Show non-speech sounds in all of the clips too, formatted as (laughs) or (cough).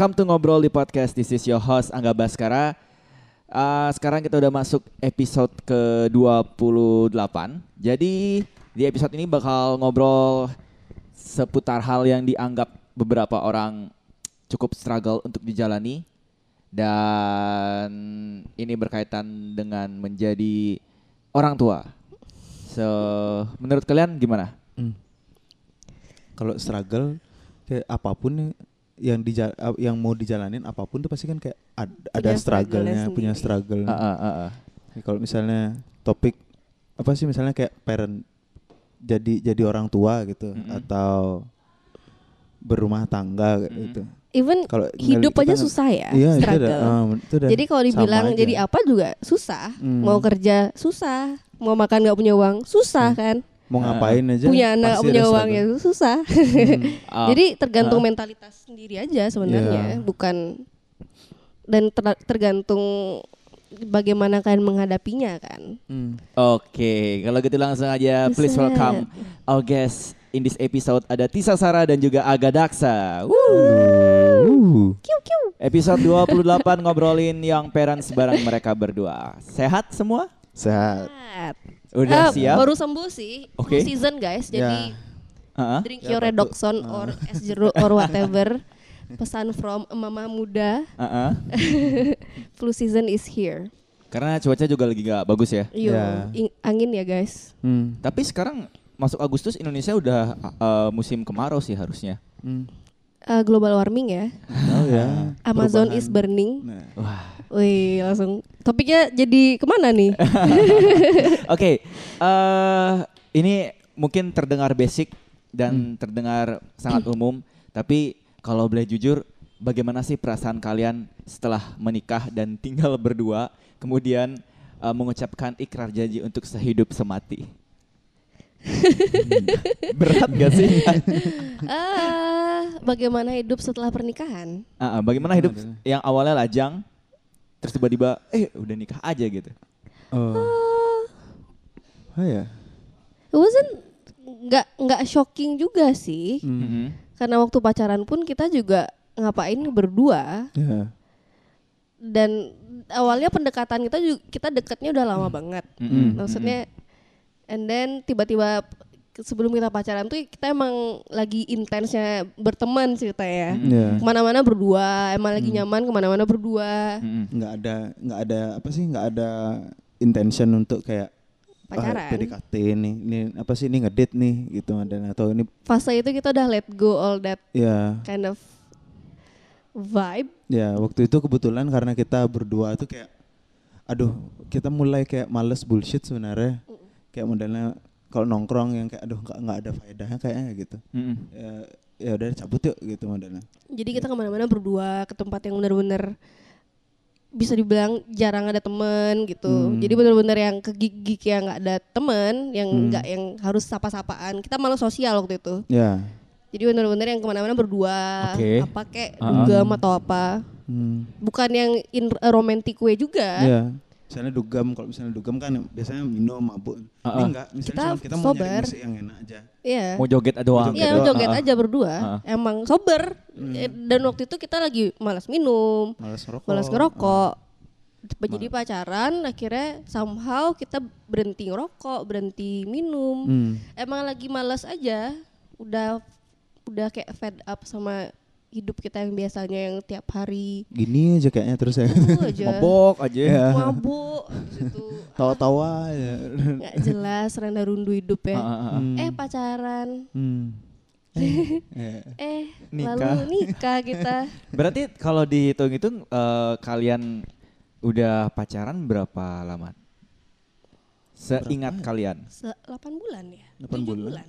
Welcome to Ngobrol di Podcast. This is your host Angga Baskara. Uh, sekarang kita udah masuk episode ke-28. Jadi di episode ini bakal ngobrol seputar hal yang dianggap beberapa orang cukup struggle untuk dijalani dan ini berkaitan dengan menjadi orang tua. So, menurut kalian gimana? Kalau struggle apa pun yang di yang mau dijalanin apa pun tuh pasti kan kayak ad- ada struggle-nya punya struggle. Ah, ah, ah, ah. Ya, Kalau misalnya topik apa sih misalnya kayak parent jadi jadi orang tua gitu Mm-mm. atau berumah tangga kayak Mm-mm. gitu. Even Kalau hidup aja kan- susah ya, Iya, itu struggle. udah, ah, itu udah jadi kalau dibilang aja. jadi apa juga susah. Hmm. Mau kerja susah, mau makan nggak punya uang susah Hmm. kan. Mau ngapain aja punya anak punya uang ya susah. Hmm. Ah, (laughs) jadi tergantung ah. mentalitas sendiri aja sebenarnya, Iya. bukan dan ter- tergantung bagaimana kalian menghadapinya kan. Hmm. Oke, kalau gitu langsung aja please Buset. welcome our guest in this episode ada Tisa Sara dan juga Aga Daksa. Woo. Uh. Kiu kiu. Episode 28 (laughs) ngobrolin yang parents bareng mereka berdua. Sehat semua? Sehat. Udah Ah, siap? Baru sembuh sih. Oke. Flu season guys. Jadi Heeh. drink Ya, your redoxon or es jeruk or whatever. (laughs) Pesan from mama muda. Heeh. (laughs) Flu season is here. Karena cuaca juga lagi gak bagus ya. Yo, Ya. ing- angin ya guys. Hmm. Tapi sekarang masuk Agustus Indonesia udah uh, musim kemarau sih harusnya. Hmm. Uh, global warming ya. Tahu ya. (laughs) Amazon perubahan. is burning. Nah. Wah. Wih, langsung topiknya jadi ke mana nih? (laughs) (laughs) Oke, eh ini mungkin terdengar basic dan Hmm. terdengar sangat (clears throat) umum, tapi kalau boleh jujur, bagaimana sih perasaan kalian setelah menikah dan tinggal berdua, kemudian eh, mengucapkan ikrar janji untuk sehidup semati? Berat gak sih? Ah, (laughs) bagaimana hidup setelah pernikahan? Ah, ah, bagaimana hidup Gimana? yang awalnya lajang, terus tiba-tiba, eh udah nikah aja gitu? Oh. Oh ya. It wasn't nggak nggak shocking juga sih. Hmm. Mhm. Karena waktu pacaran pun kita juga ngapain berdua Ya. dan awalnya pendekatan kita juga kita dekatnya udah lama banget. Mhm. Maksudnya and then tiba-tiba sebelum kita pacaran tuh kita emang lagi intensnya berteman cerita ya. Ya. Ke mana-mana berdua, emang lagi nyaman ke mana-mana berdua. Mhm. nggak ada nggak ada apa sih nggak ada intention untuk kayak ah, Pacaran. PDKT nih ini apa sih ini ngedit nih gitu dan atau ini Fase itu kita udah let go all that ya kind of vibe. ya waktu itu kebetulan karena kita berdua tuh kayak aduh kita mulai kayak males bullshit sebenarnya kayak modelnya kalau nongkrong yang kayak aduh nggak nggak ada faedahnya kayaknya gitu Mhm. ya ya udah cabut yuk gitu modelnya Jadi kita ke mana-mana berdua ke tempat yang benar-benar bisa dibilang jarang ada temen gitu. Hmm. Jadi benar-benar yang ke gig yang nggak ada temen, yang Hmm. nggak yang harus sapa-sapaan. Kita malah sosial waktu itu. ya Jadi benar-benar yang ke mana-mana berdua, Oke. apa kayak Uh-uh. dugem atau apa. hmm. Bukan yang in a romantic way juga. ya misalnya dugem kalau misalnya dugem kan biasanya minum mabuk ini Uh-uh. enggak misalnya Kita kita mau nyari sober. musik yang enak aja Iya. Mau joget doang. Joget Iya doang, joget Ah, ah. aja berdua. Ah. Emang sober. Hmm. Eh, Dan waktu itu kita lagi malas minum. malas ngerokok malas ngerokok. Jadi pacaran akhirnya somehow kita berhenti ngerokok, berhenti minum. Hmm. Emang lagi malas aja. Udah udah kayak fed up sama hidup kita yang biasanya yang tiap hari gini aja kayaknya terus ya itu (laughs) aja Mabok aja. Ya. mabuk (laughs) tawa-tawa ya nggak jelas rendah rundu hidup ya. Ah, ah, ah. Hmm. Eh pacaran, Hmm. Eh, eh. (laughs) eh Nikah. lalu nikah kita. Berarti kalau dihitung-hitung eh, kalian udah pacaran berapa lama? Seingat Berapa ya? kalian. Se 8 bulan ya? Delapan 7 bulan.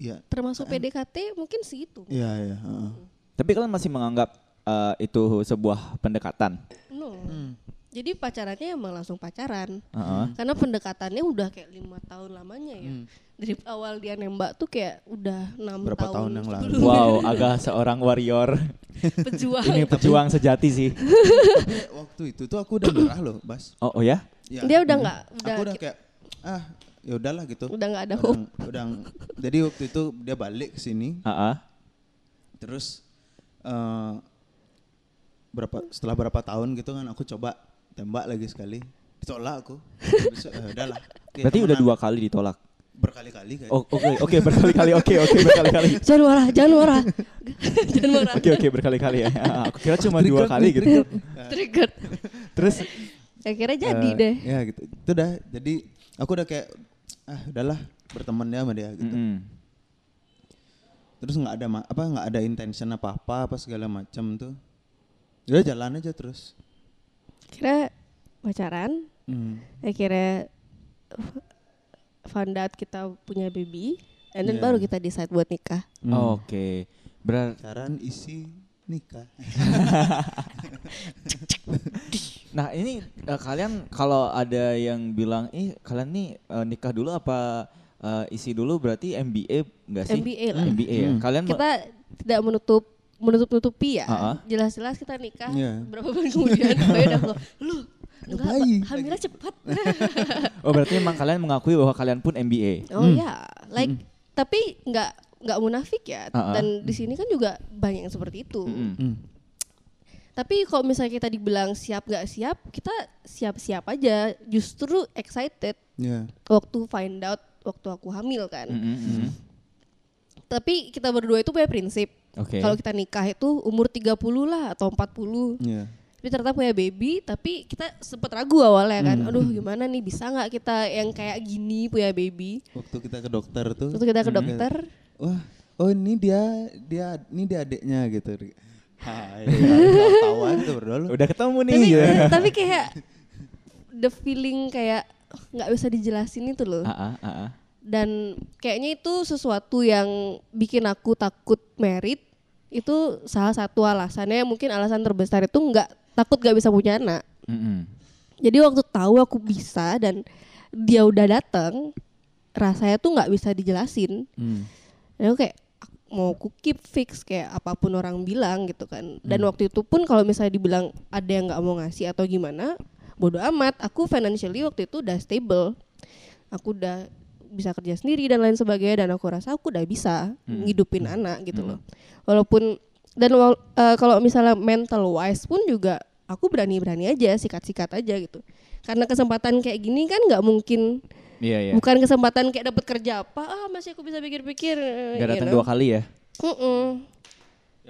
Iya, Termasuk PDKT mungkin segitu. iya, iya. heeh. Tapi kalian masih menganggap eh, itu sebuah pendekatan. No. Hmm. Jadi pacarannya emang langsung pacaran. Heeh. Karena pendekatannya udah kayak lima tahun lamanya ya. Hmm. Dari awal dia nembak tuh kayak udah enam Berapa tahun, tahun yang lalu. sebelumnya. Wow, (laughs) agak seorang warrior. Pejuang. Ini pejuang sejati sih. Tapi waktu itu tuh aku udah nyerah loh, Bas. Oh, oh ya? Ya. Dia udah nggak, udah Aku udah kayak ah, ya udahlah gitu. udah nggak ada (laughs) Udah, hope. udah jadi waktu itu dia balik ke sini, Heeh. terus eh, berapa setelah berapa tahun gitu kan aku coba tembak lagi sekali ditolak aku Habis itu, eh, udahlah Oke, Berarti udah dua kali ditolak. berkali-kali kayak Oh, oke, oke berkali-kali. Oke, oke berkali-kali. (laughs) Jangan marah, jangan marah. (laughs) jangan marah. Oke, oke berkali-kali ya. Aku kira cuma dua kali gitu. Trigger. Terus Akhirnya jadi Eh, deh. ya gitu itu dah jadi aku udah kayak ah udahlah berteman ya sama dia gitu mm-mm. terus nggak ada apa nggak ada intention apa apa apa segala macam tuh udah jalan aja terus Kira pacaran, Hmm. akhirnya found out kita punya baby, and then Iya. baru kita decide buat nikah. Hmm. Oke. Berat. pacaran isi nikah (laughs) Nah, ini eh, kalian kalau ada yang bilang, "Ih, kalian nih eh, nikah dulu apa eh, isi dulu?" Berarti MBA enggak sih? MBA lah. MBA ya. Hmm. Kalian Kita tidak menutup menutup nutupi ya. Ah. Jelas-jelas kita nikah Iya. berapa bulan kemudian bayi udah kok, lu enggak bayi." Pak, hamilnya cepat. Oh, berarti memang kalian mengakui bahwa kalian pun MBA. oh ya, like tapi nggak nggak munafik ya. Ah. Dan di sini kan juga banyak yang seperti itu. Mm-mm. Hmm. Tapi kalau misalnya kita dibilang siap nggak siap, kita siap-siap aja. Justru excited ya waktu find out waktu aku hamil kan. Mm-mm. Tapi kita berdua itu punya prinsip. Oke. Kalau kita nikah itu umur 30 lah atau 40. ya Tapi ternyata punya baby, tapi kita sempet ragu awalnya kan. Aduh gimana nih bisa nggak kita yang kayak gini punya baby? waktu kita ke dokter tuh Terus kita ke dokter, wah oh ini dia dia ini dia adiknya gitu Hai, tawan tuh berdua lu. Udah ketemu nih. tapi gitu. tapi kayak the feeling kayak nggak bisa dijelasin itu loh. Ah, ah, ah, ah. Dan kayaknya itu sesuatu yang bikin aku takut merit. Itu salah satu alasannya mungkin alasan terbesar itu nggak takut nggak bisa punya anak. Mm-mm. Jadi waktu tahu aku bisa dan dia udah datang, rasanya tuh nggak bisa dijelasin. Hmm. Dan aku kayak mau aku keep fix kayak apa pun orang bilang gitu kan. Dan waktu itu pun kalau misalnya dibilang ada yang nggak mau ngasih atau gimana, bodo amat. Aku financially waktu itu udah stable. Aku udah bisa kerja sendiri dan lain sebagainya dan aku rasa aku udah bisa ngidupin anak gitu loh. Walaupun dan wal- eh, kalau misalnya mental wise pun juga aku berani-berani aja sikat-sikat aja gitu. Karena kesempatan kayak gini kan nggak mungkin Iya, iya. bukan kesempatan kayak dapat kerja apa ah masih aku bisa pikir-pikir eh, Gak you datang know. dua kali ya? Mm-mm.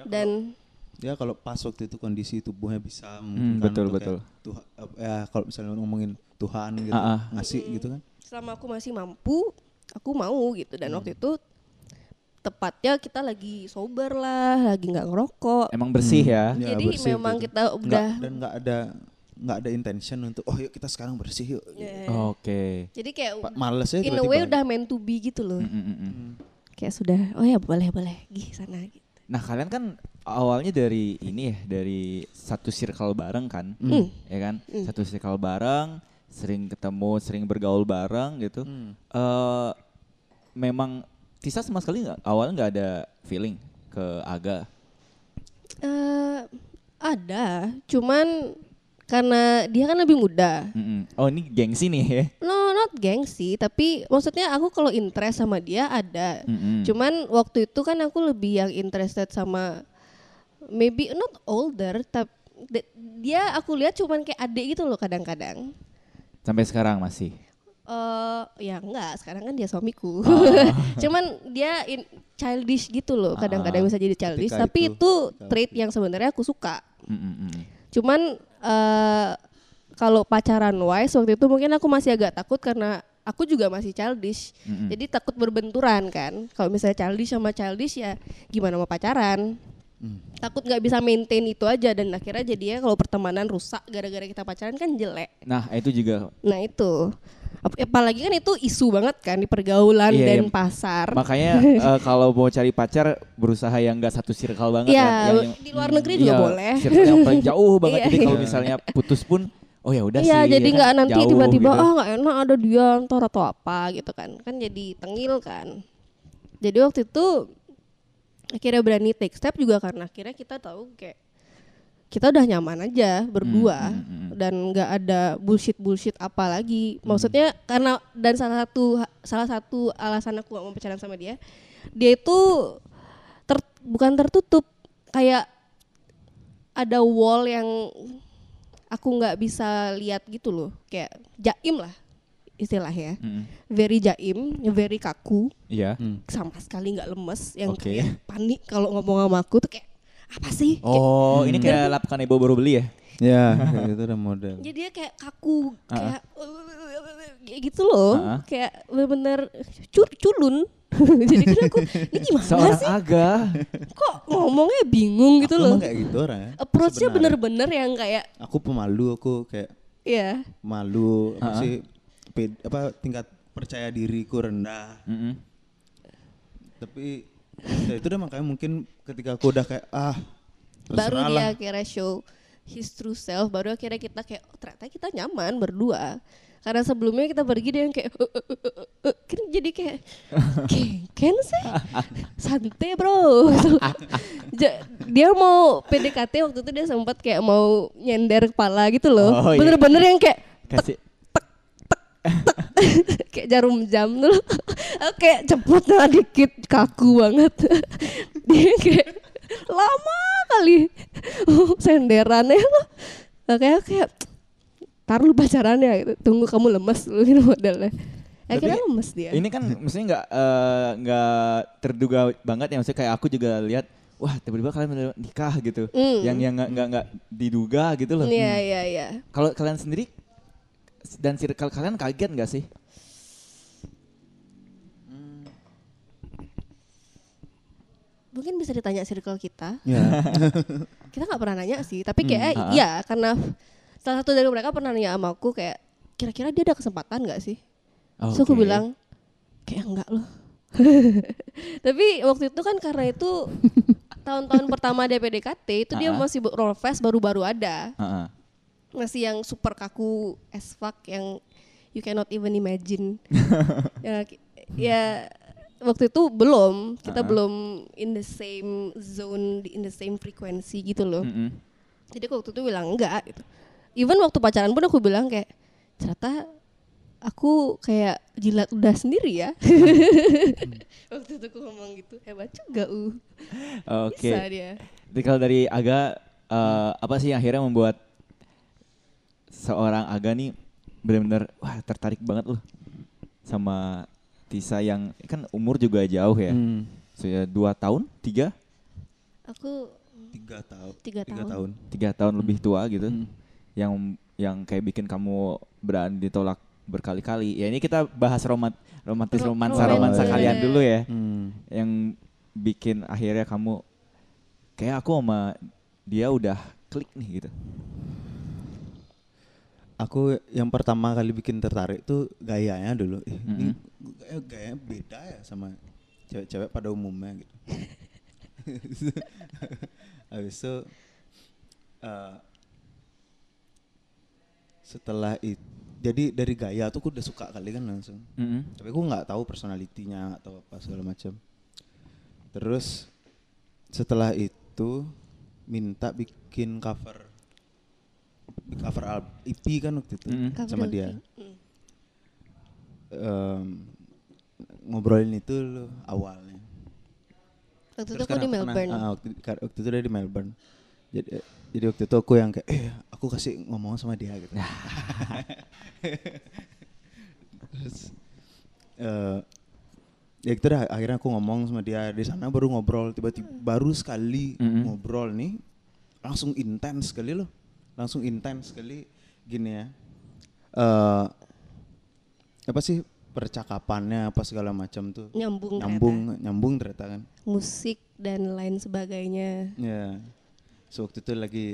dan Ya kalau pas waktu itu kondisi tubuhnya bisa Hmm, betul, betul. Tuhan, ya kalau misalnya ngomongin Tuhan gitu Ah, ah. ngasih gitu kan. selama aku masih mampu aku mau gitu dan waktu itu tepatnya kita lagi sober lah lagi nggak ngerokok Emang bersih ya? Ya, jadi bersih memang gitu. kita Nggak- udah dan nggak ada nggak ada intention untuk oh yuk kita sekarang bersih yuk. Ya, Oke. jadi kayak Pa- Males ya in a tiba-tiba. way udah meant to be gitu loh Mm, mm, mm. kayak sudah oh ya boleh boleh gih sana gitu Nah kalian kan awalnya dari ini ya, dari satu circle bareng kan, Hmm. ya kan? Satu circle bareng, sering ketemu, sering bergaul bareng gitu. Hmm. eh memang Tisa sama sekali nggak awalnya nggak ada feeling ke Aga. Eh, ada cuman karena dia kan lebih muda Mm-mm. Oh ini gengsi nih ya? No, not gengsi, tapi maksudnya aku kalau interest sama dia ada. Mm-mm. Cuman waktu itu kan aku lebih yang interested sama maybe not older, tapi dia aku lihat cuman kayak adik gitu loh kadang-kadang. Sampai sekarang masih. Eh ya enggak, sekarang kan dia suamiku. Oh. (laughs) cuman dia in, childish gitu loh, kadang-kadang Ah, bisa jadi childish, ketika tapi itu, itu, trait yang sebenarnya aku suka. Mm-mm. Cuman eh kalau pacaran wise waktu itu mungkin aku masih agak takut karena aku juga masih childish. Mm-mm. Jadi takut berbenturan kan. Kalau misalnya childish sama childish ya gimana mau pacaran? Hmm. Takut nggak bisa maintain itu aja dan akhirnya jadinya kalau pertemanan rusak gara-gara kita pacaran kan jelek. Nah itu juga Nah itu. Ap- Apalagi kan itu isu banget kan di pergaulan Iya, dan iya. pasar. makanya (laughs) eh, kalau mau cari pacar berusaha yang nggak satu circle banget Iya, kan. Yang, yang, di luar negeri juga iya, boleh. Circle yang paling jauh (laughs) banget. Iya. Jadi kalau misalnya putus pun, oh ya udah sih. Iya, jadi ya kan, nggak nanti jauh tiba-tiba gitu. ah nggak enak ada dia ntar atau apa gitu kan. Kan jadi tengil kan. Jadi waktu itu akhirnya berani take step juga karena akhirnya kita tahu kayak kita udah nyaman aja berdua Hmm, hmm, hmm. dan nggak ada bullshit bullshit apa lagi. Maksudnya karena dan salah satu salah satu alasan aku gak mau pacaran sama dia, dia itu ter, bukan tertutup kayak ada wall yang aku nggak bisa lihat gitu loh kayak jaim lah istilahnya Mm-mm. very jaim very kaku Iya. Hmm. sama sekali nggak lemes yang Oke. kayak panik kalau ngomong sama aku tuh kayak apa sih Kayak- Oh, ini kayak lapisan ibu baru beli ya? Ya, (laughs) kayak gitu ada model. jadi dia kayak kaku Ah. kayak kayak gitu loh Ah. kayak bener-bener cur culun (laughs) jadi kan aku ini gimana Seorang sih aga. kok ngomongnya bingung gitu Aku loh emang kayak gitu orang ya. approach-nya bener-bener yang kayak Aku pemalu, aku kayak ya malu apa Ha-ha. sih ped- apa tingkat percaya diriku rendah. Mm-mm. Tapi ya itu udah makanya mungkin ketika aku udah kayak ah baru dia lah. akhirnya show his true self baru akhirnya kita kayak oh, ternyata kita nyaman berdua karena sebelumnya kita pergi dia yang kayak "Eh, eh, eh, eh, eh." kan jadi kayak ken sih santai bro (laughs) dia mau PDKT waktu itu dia sempat kayak mau nyender kepala gitu loh Oh, iya. bener-bener yang kayak Kasih (laughs) kayak jarum jam tuh Aku (laughs) kayak cepetnya dikit kaku banget. (laughs) Dia kayak lama kali. Senderannya loh kayak kayak taruh lu pacarannya gitu tunggu kamu lemes dulu gitu modelnya. Akhirnya Tapi lemes dia. Ini kan maksudnya nggak eh, nggak terduga banget ya. Maksudnya kayak aku juga lihat wah tiba-tiba kalian nikah gitu. Mm. Yang yang nggak nggak nggak diduga gitu loh. iya iya iya. Kalau kalian sendiri dan circle kalian kaget nggak sih? mungkin bisa ditanya circle kita Ya. (laughs) kita nggak pernah nanya sih tapi kayak Hmm, iya karena salah satu dari mereka pernah nanya sama aku kayak kira-kira dia ada kesempatan nggak sih Terus aku Oke. bilang kayak enggak loh. (laughs) Tapi waktu itu kan karena itu (laughs) tahun-tahun pertama dia PDKT itu dia Ah. masih roll fast baru-baru ada. Heeh. Masih yang super kaku as fuck yang you cannot even imagine. (laughs) ya, ya waktu itu belum kita Ah. belum in the same zone in the same frequency gitu loh. Mm-mm. Jadi aku waktu itu bilang enggak gitu. Even waktu pacaran pun aku bilang kayak ternyata aku kayak jilat udah sendiri ya. (laughs) waktu itu aku ngomong gitu hebat juga uh. Oke. Bisa dia. Jadi kalau dari Aga eh, apa sih yang akhirnya membuat seorang Aga nih benar-benar wah tertarik banget loh sama Tisa yang kan umur juga jauh ya. Hmm. Sudah dua tahun, tiga, Aku Tiga tahun. Tiga tahun. tiga tahun lebih tua gitu. Hmm. Yang yang kayak bikin kamu berani ditolak berkali-kali. Ya ini kita bahas romat romantis Ro- romansa romansa. romansa kalian Iya. dulu ya. Hmm. Yang bikin akhirnya kamu kayak aku sama dia udah klik nih gitu. Aku yang pertama kali bikin tertarik tuh gayanya dulu. Ih, ini Mm-mm. gaya gayanya beda ya sama cewek-cewek pada umumnya gitu. (laughs) Habis itu eh, setelah itu jadi dari gaya tuh aku udah suka kali kan langsung. Mm-mm. Tapi aku nggak tahu personalitinya atau apa segala macam. Terus setelah itu minta bikin cover cover al- EP kan waktu itu Mm-mm. sama Cover dia. LP. Mm. Em, ngobrolin itu loh awalnya. Waktu itu aku di pernah- Melbourne. ah, waktu, kar- waktu itu dia di Melbourne. Jadi, jadi waktu itu aku yang kayak, eh aku kasih ngomong sama dia gitu. (laughs) Terus eh ya gitu dah akhirnya aku ngomong sama dia di sana baru ngobrol tiba-tiba baru sekali Mm-mm. ngobrol nih langsung intens sekali loh langsung intens sekali gini ya eh apa sih percakapannya apa segala macam tuh Nyambung nyambung ternyata. nyambung ternyata kan Musik dan lain sebagainya. ya so waktu itu lagi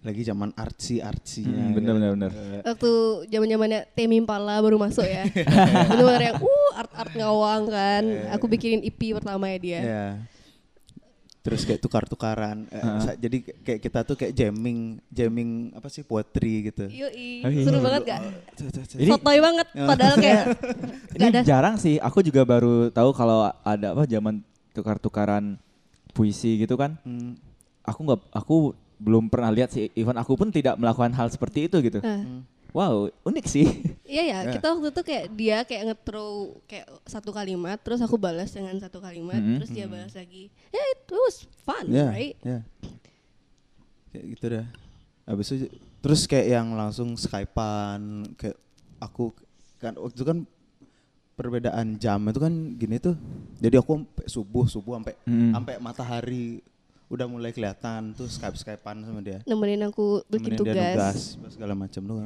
lagi zaman artsy artsinya Hmm, bener, bener, bener. Waktu zaman zamannya Temi Impala baru masuk ya. (laughs) Bener-bener yang uh art art ngawang kan. Aku bikinin EP pertama ya dia. ya terus kayak tukar-tukaran Eh, Heeh. sa- jadi kayak kita tuh kayak jamming jamming apa sih poetry gitu Yoi, Oh, iya. seru banget gak? Ini- Sotoy banget, padahal kayak (laughs) Ini gak ada jarang sih. Aku juga baru tahu kalau ada apa zaman tukar-tukaran puisi gitu kan. Hmm, Aku nggak, aku belum pernah lihat sih. Even aku pun tidak melakukan hal seperti itu gitu. Hmm. Wow, unik sih. (laughs) Iya ya, Ya. kita waktu itu kayak dia kayak nge-throw kayak satu kalimat, terus aku balas dengan satu kalimat, Mhm. terus dia balas lagi. Ya it was fun, ya right? ya kayak gitu dah habis itu terus kayak yang langsung skypean kayak aku kan waktu itu kan perbedaan jam itu kan gini tuh jadi aku sampai subuh subuh sampai Mm. sampai matahari udah mulai kelihatan tuh skype skypean sama dia nemenin aku bikin tugas. nugas apa segala macam tuh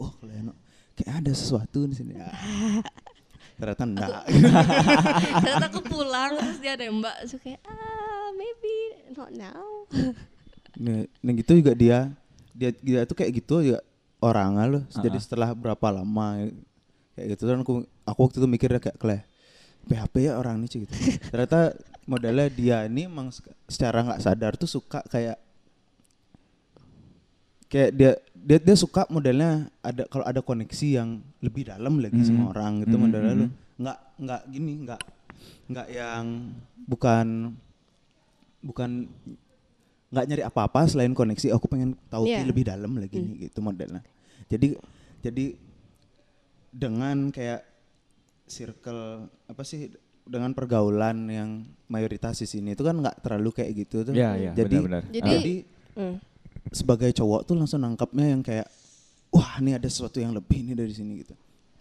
wah kalian kayak ada sesuatu di sini Ah. (laughs) ternyata enggak Ternyata aku pulang terus dia nembak terus kayak ah maybe not now. (laughs) Nah, nah gitu juga dia dia dia tuh kayak gitu juga orangnya loh. Jadi Ah. setelah berapa lama kayak gitu kan aku aku waktu itu mikirnya kayak kleh PHP ya orang ini Ci," gitu. (laughs) Ternyata modelnya dia ini emang secara nggak sadar tuh suka kayak kayak dia dia dia suka modelnya ada kalau ada koneksi yang lebih dalam lagi sama Mhm. orang gitu Mhm, modelnya mhm. loh. Nggak nggak gini nggak nggak yang bukan bukan nggak nyari apa-apa selain koneksi aku pengen tahu Iya. lebih dalam lagi Hmm. nih gitu modelnya jadi jadi dengan kayak circle apa sih dengan pergaulan yang mayoritas di sini itu kan nggak terlalu kayak gitu tuh Iya, iya, jadi benar-benar. Jadi- jadi Hmm. Sebagai cowok tuh langsung nangkapnya yang kayak wah ini ada sesuatu yang lebih nih dari sini gitu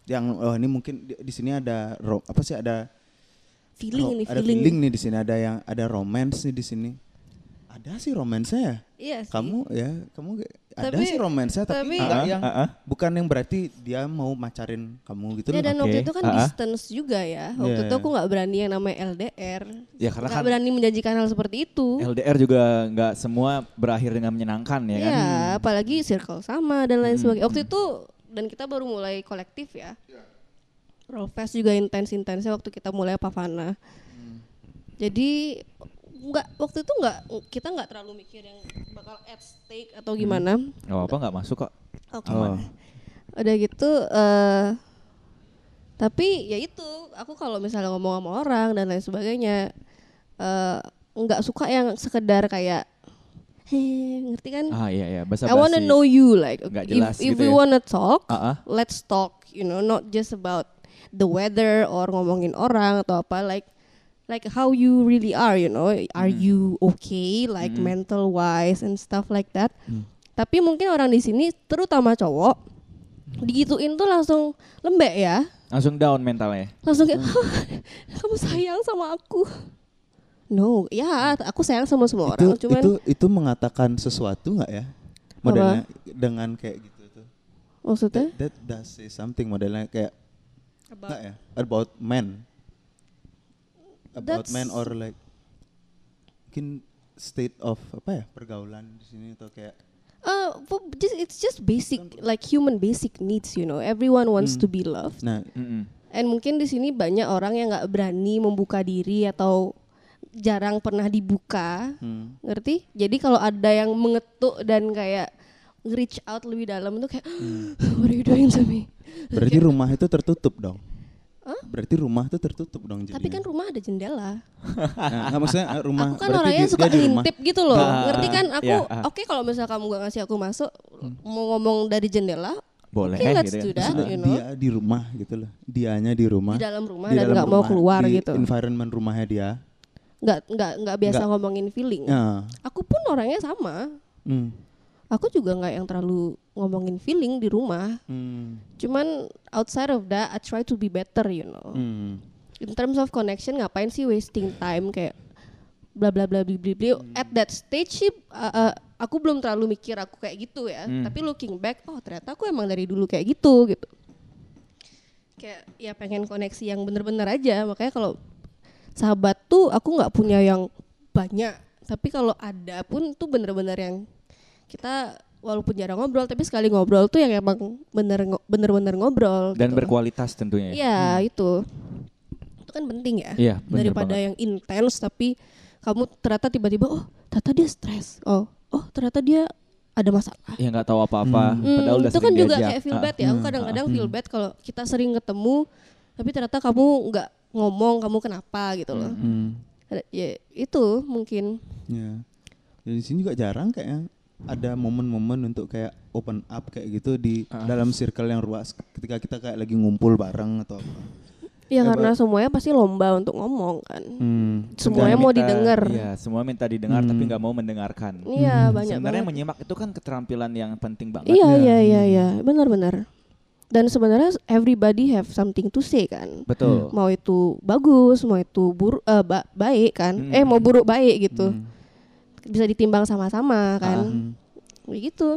yang oh ini mungkin di, di sini ada ro- apa sih ada Feeling ro- ini ada feeling. feeling nih di sini ada yang ada romance nih di sini ada sih romansnya ya Iya sih. kamu ya kamu ada Tapi- sih romansnya tapi, tapi- enggak Ah, yang ah, ah. bukan yang berarti dia mau macarin kamu gitu Ya loh dan waktu Oke. itu kan ah. distance juga ya. Waktu Iya, itu iya. aku nggak berani yang namanya LDR. Ya karena Nggak kan berani menjanjikan hal seperti itu. LDR juga nggak semua berakhir dengan menyenangkan ya kan. Iya, apalagi circle sama dan lain Hmm, sebagainya. Waktu itu dan kita baru mulai kolektif ya. Rollfest juga intens-intensnya waktu kita mulai Pavana. Jadi nggak waktu itu nggak kita nggak terlalu mikir yang bakal at stake atau gimana. Gak apa nggak masuk kok. Oke. Oh. Udah gitu eh tapi ya itu aku kalau misalnya ngomong sama orang dan lain sebagainya eh nggak suka yang sekedar kayak heh ngerti kan? Ah iya iya bahasa I wanna know you like Nggak if jelas if gitu we ya. wanna talk, Ah, ah. let's talk, you know, not just about the weather or ngomongin orang atau apa like like how you really are, you know. Are Hmm. you okay like mental wise and stuff like that. Tapi mungkin orang di sini terutama cowok digituin tuh langsung lembek ya. Langsung down mentalnya. Langsung kayak (laughs) kamu sayang sama aku. No, ya aku sayang sama semua orang, itu cuman itu itu mengatakan sesuatu nggak ya modelnya dengan kayak gitu tuh maksudnya that, that does say something modelnya kayak About- ya about men about That's- men or like mungkin state of apa ya pergaulan di sini atau kayak Uh, just it's just basic like human basic needs, you know. Everyone wants to be loved. nah Mm-mm. And mungkin di sini banyak orang yang nggak berani membuka diri atau jarang pernah dibuka, hmm, ngerti? Jadi kalau ada yang mengetuk dan kayak reach out lebih dalam itu kayak (gasps) what are you doing to me? berarti rumah itu tertutup dong Hah? berarti rumah itu tertutup dong jadinya Tapi kan rumah ada jendela. nah, maksudnya eh, rumah aku kan orangnya suka ngintip gitu loh. Ah, ngerti kan? Aku ya, oke kalau misalnya kamu gak ngasih aku masuk, mau ngomong dari jendela, Boleh let's gitu do kan. that. You know. dia di rumah gitu loh dianya di rumah di dalam rumah di dan nggak mau keluar di gitu. environment rumahnya dia nggak nggak nggak biasa Nggak. ngomongin feeling. ya Aku pun orangnya sama. hmm, Aku juga nggak yang terlalu ngomongin feeling di rumah. hmm, Cuman outside of that, I try to be better, you know. hmm. In terms of connection, ngapain sih wasting time kayak bla bla bla bla bla bla. At that stage sih, uh, uh, aku belum terlalu mikir aku kayak gitu ya. Hmm. Tapi looking back, oh ternyata aku emang dari dulu kayak gitu gitu. Kayak ya pengen koneksi yang bener-bener aja. Makanya kalau sahabat tuh aku nggak punya yang banyak. Tapi kalau ada pun tuh bener-bener yang kita walaupun jarang ngobrol tapi sekali ngobrol tuh yang emang bener bener-bener ngobrol Dan gitu. berkualitas tentunya. ya. Iya itu itu kan penting ya Iya, bener daripada banget. yang intens tapi kamu ternyata tiba-tiba oh ternyata dia stres oh oh ternyata dia ada masalah Ya nggak tahu apa-apa. Hmm, Padahal udah itu kan juga diajak. kayak feel Ah. bad ya aku kadang-kadang feel bad kalau kita sering ketemu tapi ternyata kamu nggak ngomong kamu kenapa gitu loh Hmm. Ada- ya itu mungkin Ya. Dan di sini juga jarang kayaknya ada momen-momen untuk kayak open up kayak gitu di Ah. dalam circle yang luas ketika kita kayak lagi ngumpul bareng atau apa. Ya Eh, karena semuanya pasti lomba untuk ngomong kan. Hmm. Semuanya Minta- mau didengar. Iya, semua minta didengar tapi Hmm. nggak mau mendengarkan. Iya Hmm. banyak Sebenarnya banget. menyimak itu kan keterampilan yang penting banget. Iya Ya. iya iya iya benar-benar. Dan sebenarnya everybody have something to say kan. Betul. Mau itu bagus, mau itu buruk eh, ba- baik kan. Hmm. Eh mau buruk baik gitu. Hmm. Bisa ditimbang sama-sama kan. Hmm. Kayak gitu.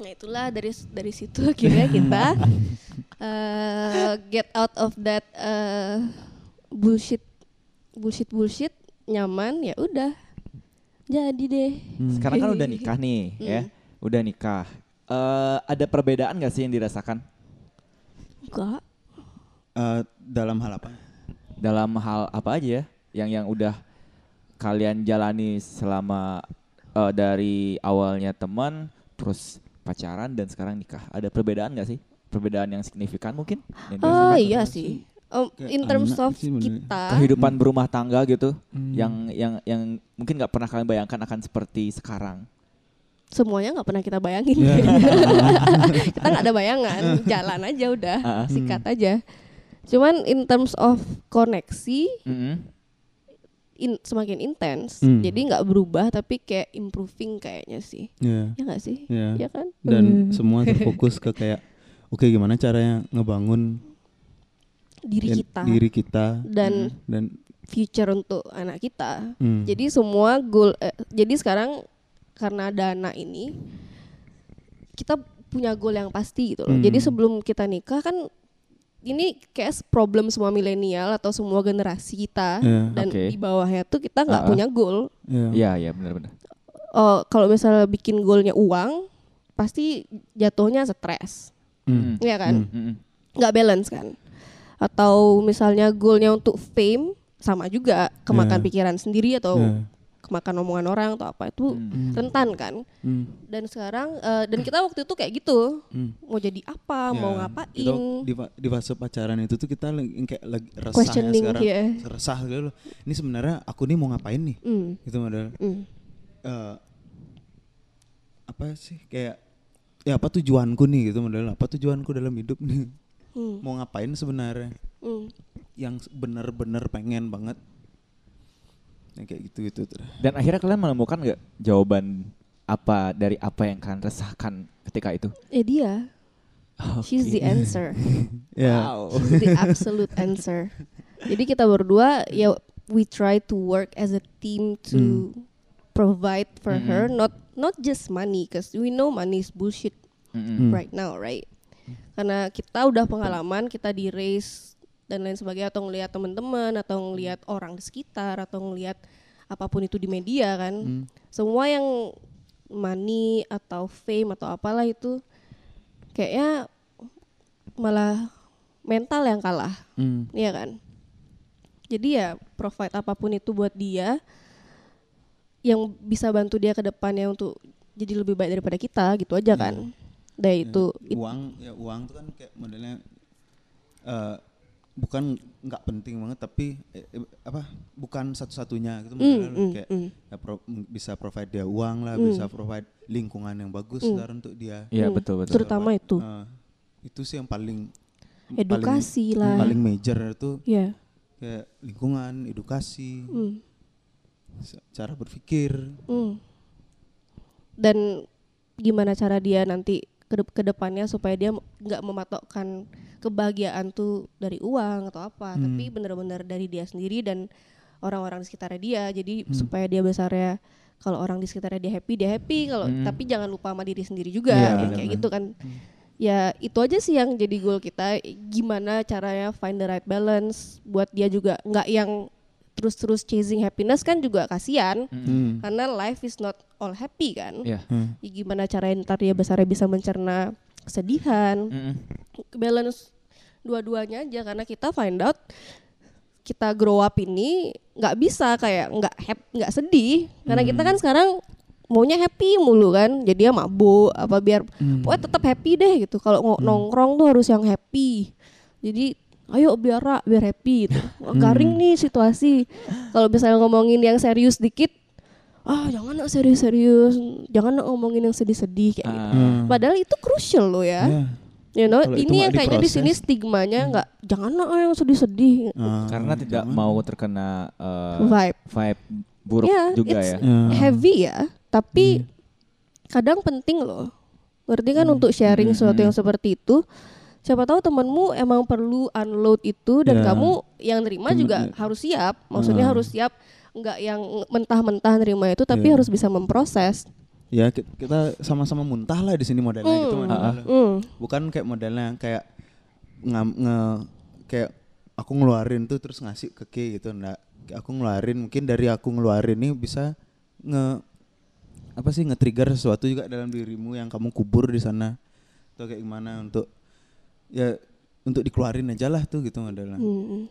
Nah itulah dari dari situ (laughs) akhirnya kita (laughs) eh, get out of that eh, bullshit bullshit bullshit nyaman ya udah jadi deh. Hmm. Sekarang kan udah nikah (laughs) nih, ya. Udah nikah. Eh, ada perbedaan nggak sih yang dirasakan Enggak. Eh, dalam hal apa? dalam hal apa aja ya yang yang udah kalian jalani selama eh, dari awalnya teman terus pacaran dan sekarang nikah. Ada perbedaan nggak sih? Perbedaan yang signifikan mungkin? yang Oh iya sih. Um, in terms of kita, kehidupan berumah tangga gitu Hmm. yang yang yang mungkin nggak pernah kalian bayangkan akan seperti sekarang. semuanya nggak pernah kita bayangin. Ya. (laughs) (laughs) kita nggak ada bayangan, jalan aja udah, Ah, ah. sikat aja. Cuman in terms of koneksi, Mm-mm. In, semakin intens. Hmm. Jadi nggak berubah tapi kayak improving kayaknya sih. Ya. Ya nggak sih? Ya. Ya kan? Dan semua terfokus ke kayak oke gimana caranya ngebangun Diri kita diri kita dan dan future untuk anak kita. hmm. Jadi semua goal eh, jadi sekarang karena dana ini kita punya goal yang pasti gitu loh. Hmm. Jadi sebelum kita nikah kan ini kayak problem semua milenial atau semua generasi kita Ya. dan Oke. di bawahnya tuh kita nggak ah. punya goal. ya. Iya iya benar-benar. Oh, kalau misalnya bikin goalnya uang, pasti jatuhnya stres, Hmm. ya kan? Hmm. Mm-mm. Nggak balance kan? Atau misalnya goalnya untuk fame sama juga kemakan Ya. pikiran sendiri atau Ya. Kemakan omongan orang atau apa itu Hmm. rentan kan? Hmm. Dan sekarang eh, dan kita waktu itu kayak gitu Hmm. mau jadi apa, mau Ya, ngapain, Kita di, di fase pacaran itu tuh kita lagi, kayak lagi resah ya questioning sekarang. ya. Resah gitu loh. Ini sebenarnya aku nih mau ngapain nih? Hmm, Gitu modal. hmm. eh, apa sih kayak ya apa tujuanku nih gitu modal apa tujuanku dalam hidup nih Hmm. mau ngapain sebenarnya Hmm. yang bener-bener pengen banget yang kayak gitu gitu Dan akhirnya kalian menemukan nggak jawaban apa dari apa yang kalian resahkan ketika itu? Eh dia, she's the answer. (laughs) ya She's the absolute answer. Jadi kita berdua ya we try to work as a team to provide for Mm-mm. her not not just money because we know money is bullshit Mm-mm. Hmm. right now, right? Karena kita udah pengalaman kita di race dan lain sebagainya atau ngelihat teman-teman atau ngelihat orang di sekitar atau ngelihat apa pun itu di media kan. Hmm. Semua yang money atau fame atau apalah itu kayaknya malah mental yang kalah, Hmm. iya kan? Jadi ya provide apa pun itu buat dia yang bisa bantu dia ke depannya untuk jadi lebih baik daripada kita gitu aja kan. Dari Ya, itu it- uang ya uang tuh kan kayak modelnya eh bukan nggak penting banget tapi eh, eh, apa bukan satu-satunya gitu Mm, mm, kayak mm. ya pro- m- bisa provide dia uang lah Mm. bisa provide lingkungan yang bagus Mm. ntar untuk dia Iya Hmm, betul betul. Terutama itu Eh, itu sih yang paling edukasi paling, lah. paling major itu Ya. kayak lingkungan edukasi mm, cara berpikir mm. Dan gimana cara dia nanti ke ke depannya supaya dia nggak mematokkan kebahagiaan tuh dari uang atau apa, Hmm. tapi benar-benar dari dia sendiri dan orang-orang di sekitarnya dia. Jadi Hmm. supaya dia besarnya kalau orang di sekitarnya dia happy, dia happy. Kalau Hmm. tapi jangan lupa sama diri sendiri juga, Iya, ya, kayak gitu kan. Ya itu aja sih yang jadi goal kita. Gimana caranya find the right balance buat dia juga nggak yang terus-terus chasing happiness kan juga kasihan. Hmm. Karena life is not all happy kan. Iya. Hmm. Ya, gimana caranya ntar dia besarnya bisa mencerna kesedihan, Mm-mm. balance dua-duanya aja karena kita find out kita grow up ini nggak bisa kayak nggak hap nggak sedih karena kita kan sekarang maunya happy mulu kan jadi ya mabuk apa biar Hmm. pokoknya tetap happy deh gitu kalau ngo- nongkrong tuh harus yang happy jadi ayo biar Ra, biar happy gitu Wah, garing nih situasi kalau misalnya ngomongin yang serius dikit ah jangan nak serius-serius jangan nak ngomongin yang sedih-sedih kayak gitu Ah, padahal itu crucial loh ya Ya. You know, itu ini yang kayaknya di sini stigmanya nggak jangan lah yang sedih-sedih Ah, Karena tidak jangan. mau terkena eh, vibe. vibe buruk Ya, juga it's ya. Ya. heavy ya, tapi Iya. kadang penting loh. Ngerti kan Hmm. untuk sharing Hmm, sesuatu hmm. yang seperti itu. Siapa tahu temenmu emang perlu unload itu dan Ya. kamu yang terima Temen- juga harus siap. Maksudnya Ah. harus siap nggak yang mentah-mentah nerima itu tapi Ya. harus bisa memproses. Ya ki- kita sama-sama muntah lah di sini modelnya gitu Hmm. modelnya. Hmm. Bukan kayak modelnya kayak nge, nge- kayak aku ngeluarin tuh terus ngasih ke Ki gitu enggak. Aku ngeluarin mungkin dari aku ngeluarin nih bisa nge apa sih nge-trigger sesuatu juga dalam dirimu yang kamu kubur di sana. Atau kayak gimana untuk ya untuk dikeluarin aja lah tuh gitu modelnya. Hmm.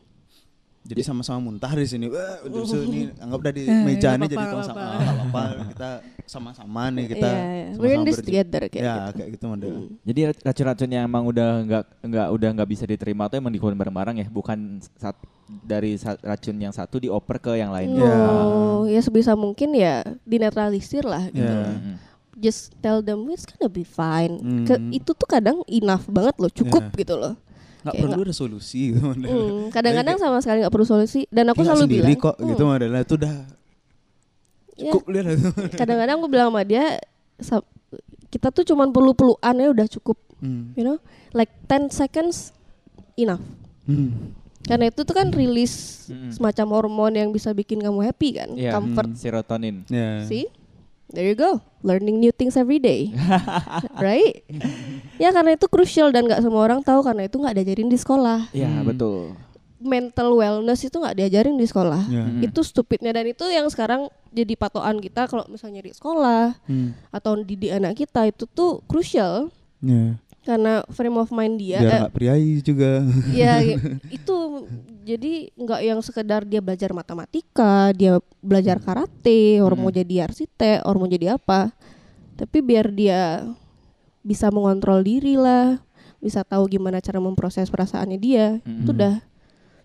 Jadi sama-sama muntah di sini. Wah, udah so, ini (laughs) anggap udah di Eh, meja nih jadi tong sama apa-apa. Kita sama-sama nih kita. Iya, iya. sama-sama We're in this berju- together kayak ya, gitu. kayak gitu model. Jadi racun-racun yang emang udah nggak nggak udah nggak bisa diterima tuh emang dikeluarin bareng-bareng ya, bukan sat, dari sa- racun yang satu dioper ke yang lainnya. Ya. Oh, ya sebisa mungkin ya dinetralisir lah gitu. Ya. Mm-mm. Just tell them it's gonna be fine. Hmm. Ke- itu tuh kadang enough banget loh, cukup Ya. gitu loh. Nggak Kayak perlu ada solusi (laughs) gitu. Hmm, kadang-kadang sama sekali nggak perlu solusi dan aku selalu sendiri bilang kok gitu hmm, modelnya itu udah ya, cukup itu. (laughs) kadang-kadang aku bilang sama dia kita tuh cuman perlu pelukan ya udah cukup Hmm. you know like 10 seconds enough Hmm. karena itu tuh kan rilis Mm-mm. semacam hormon yang bisa bikin kamu happy kan Iya, comfort serotonin. Ya. see there you go learning new things every day (laughs) right ya karena itu crucial dan nggak semua orang tahu karena itu nggak diajarin di sekolah Iya, Hmm. betul. mental wellness itu nggak diajarin di sekolah Ya. Mm. itu stupidnya dan itu yang sekarang jadi patokan kita kalau misalnya di sekolah Hmm. atau didik anak kita itu tuh crucial Ya. Karena frame of mind dia Biar eh, priai juga. ya (laughs) itu jadi nggak yang sekedar dia belajar matematika dia belajar karate orang mau jadi arsitek orang mau jadi apa tapi biar dia bisa mengontrol diri lah bisa tahu gimana cara memproses perasaannya dia Mm-mm. itu udah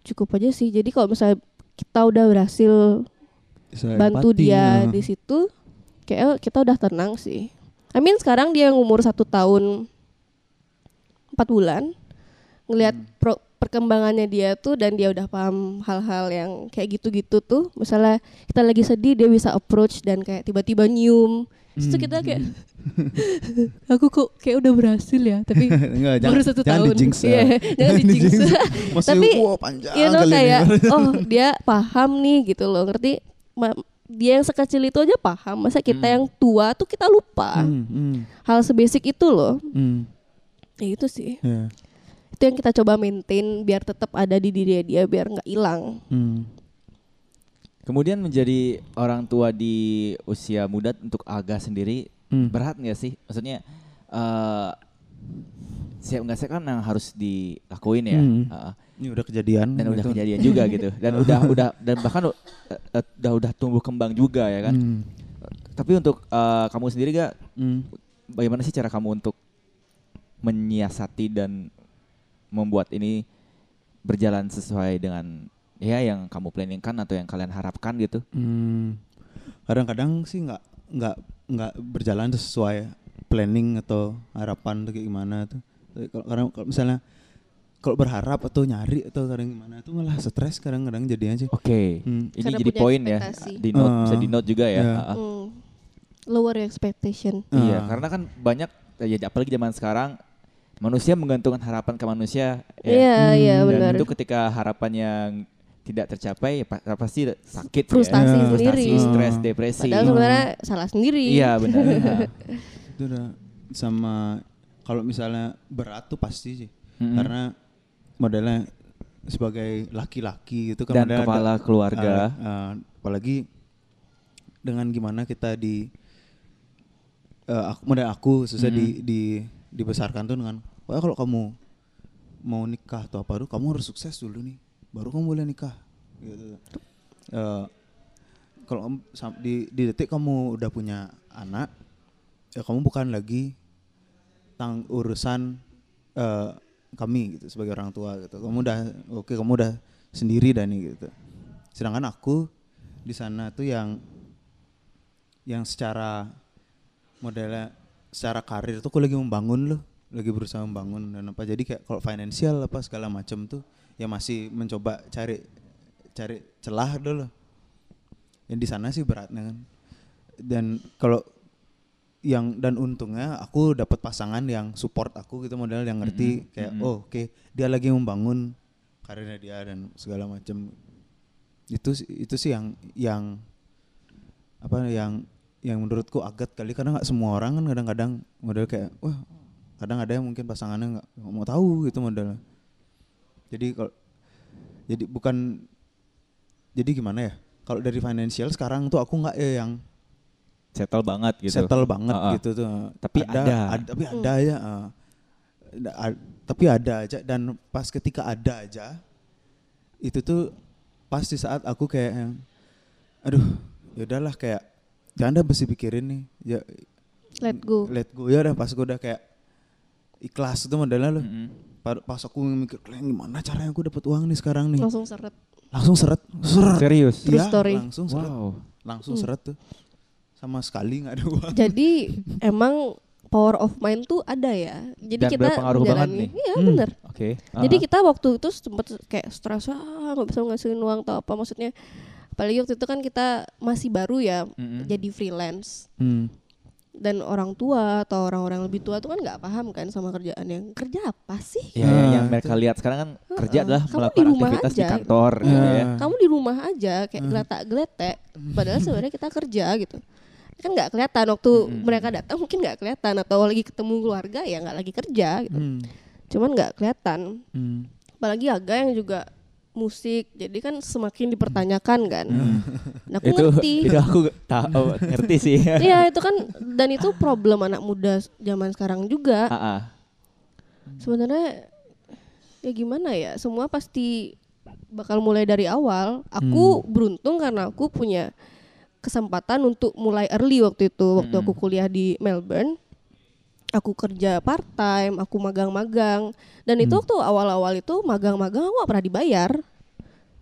cukup aja sih jadi kalau misalnya kita udah berhasil Bisa bantu empati, dia ya. di situ kayak kita udah tenang sih I mean sekarang dia yang umur satu tahun empat bulan ngelihat Hmm. pro- perkembangannya dia tuh dan dia udah paham hal-hal yang kayak gitu-gitu tuh misalnya kita lagi sedih dia bisa approach dan kayak tiba-tiba nyium Terus tuh Hmm. kita kayak (laughs) aku kok kayak udah berhasil ya tapi (laughs) Enggak, baru satu jangan tahun di-jinx, Iya, ya. (laughs) jangan di jinx Tapi, wah panjang you know kali ini. kayak oh dia paham nih gitu loh ngerti Ma- dia yang sekecil itu aja paham masa kita Hmm. yang tua tuh kita lupa Hmm, hmm, hal sebasic itu loh hmm. Ya itu sih Ya. itu yang kita coba maintain biar tetap ada di diri dia biar nggak hilang Hmm. Kemudian menjadi orang tua di usia muda untuk Aga sendiri Hmm. berat nggak sih? Maksudnya eh siap nggak siap kan yang harus dilakuin ya. Hmm. Heeh. Ini udah kejadian. dan udah gitu. kejadian juga gitu. Dan (laughs) udah udah dan bahkan uh, uh, udah udah tumbuh kembang juga ya kan. Hmm. Tapi untuk eh, kamu sendiri gak Hmm. bagaimana sih cara kamu untuk menyiasati dan membuat ini berjalan sesuai dengan ya yang kamu planningkan atau yang kalian harapkan gitu? Hmm. Kadang-kadang sih nggak nggak nggak berjalan sesuai planning atau harapan tuh kayak gimana tuh. Tapi Kalau kadang kalau misalnya kalau berharap atau nyari atau kadang gimana tuh malah stres kadang-kadang jadinya sih. Oke, Hmm. ini Karena jadi poin ya di note Ah. bisa di note juga ya. Iya. Ah, ah. Hmm. lower expectation Iya, Ah. karena kan banyak ya apalagi zaman sekarang manusia menggantungkan harapan ke manusia. ya. iya iya Hmm, Dan benar itu ketika harapannya tidak tercapai ya pa- pasti sakit Frustasi ya. sendiri. Frustasi, stres, depresi. padahal sebenarnya salah sendiri Iya benar. (laughs) Ah. Itu udah sama kalau misalnya berat tuh pasti sih. Mm-mm. Karena modelnya sebagai laki-laki itu kan Dan kepala ada- keluarga. ah, ah, apalagi dengan gimana kita di eh, aku model aku susah di, di dibesarkan tuh dengan wah kalau kamu mau nikah atau apa tuh kamu harus sukses dulu nih baru kamu boleh nikah. Gitu. Eh, kalau di, di detik kamu udah punya anak ya kamu bukan lagi tang urusan eh, kami gitu sebagai orang tua gitu. Kamu udah oke kamu udah sendiri dan gitu. Sedangkan aku di sana tuh yang yang secara modelnya secara karir tuh aku lagi membangun loh lagi berusaha membangun dan apa. Jadi kayak kalau finansial apa segala macam tuh ya masih mencoba cari cari celah dulu. Yang di sana sih beratnya kan. Dan kalau yang dan untungnya aku dapat pasangan yang support aku gitu model yang ngerti Mm-mm, kayak mm-mm. oh oke dia lagi membangun karirnya dia dan segala macam. Itu itu sih yang yang apa yang yang menurutku agak kali karena nggak semua orang kan kadang-kadang model kayak wah kadang ada yang mungkin pasangannya nggak nggak mau tahu gitu model jadi kalau jadi bukan jadi gimana ya kalau dari financial sekarang tuh aku nggak ya yang Settle banget gitu. settle banget Ah, ah. gitu tuh Tapi ada. tapi ada ya ah. Ada- a- tapi ada aja dan pas ketika ada aja itu tuh pas di saat aku kayak yang aduh ya udahlah kayak jangan dah mesti pikirin nih ya let go let go ya udah pas gue udah kayak ikhlas itu modelnya loh Mm-mm. Pa- pas aku mikir "Kalian gimana caranya aku dapat uang nih sekarang nih langsung seret langsung seret seret Serius. True Iya, story. langsung seret Wow. langsung Hmm. seret tuh sama sekali nggak ada uang jadi emang power of mind tuh ada ya jadi Dan kita berpengaruh banget menjalani- nih. iya Hmm. bener Oke. Jadi Ah. kita waktu itu sempet kayak stres ah nggak bisa ngasilin uang atau apa maksudnya. Apalagi waktu itu kan kita masih baru ya Mm-mm. jadi freelance Hmm. dan orang tua atau orang-orang lebih tua tuh kan nggak paham kan sama kerjaan yang kerja apa sih? Ya, Ah, yang mereka lihat sekarang kan kerja Heeh. adalah Kamu di melakukan rumah aktivitas di aja. kantor gitu Iya. ya. Kamu di rumah aja kayak Hmm. geletak-geletek padahal sebenarnya kita kerja gitu. Kan nggak kelihatan waktu Mm-mm. mereka datang mungkin nggak kelihatan atau lagi ketemu keluarga ya nggak lagi kerja gitu. Hmm. Cuman nggak kelihatan. Hmm. apalagi Aga yang juga musik jadi kan semakin dipertanyakan kan. Nah aku itu ngerti. (laughs) itu aku tahu (laughs) ngerti sih. iya itu kan dan itu problem anak muda zaman sekarang juga. Ah, ah. sebenarnya ya gimana ya semua pasti bakal mulai dari awal. Aku beruntung karena aku punya kesempatan untuk mulai early waktu itu waktu Mm-mm. aku kuliah di Melbourne aku kerja part time aku magang-magang. Dan itu waktu awal-awal itu magang-magang aku gak pernah dibayar.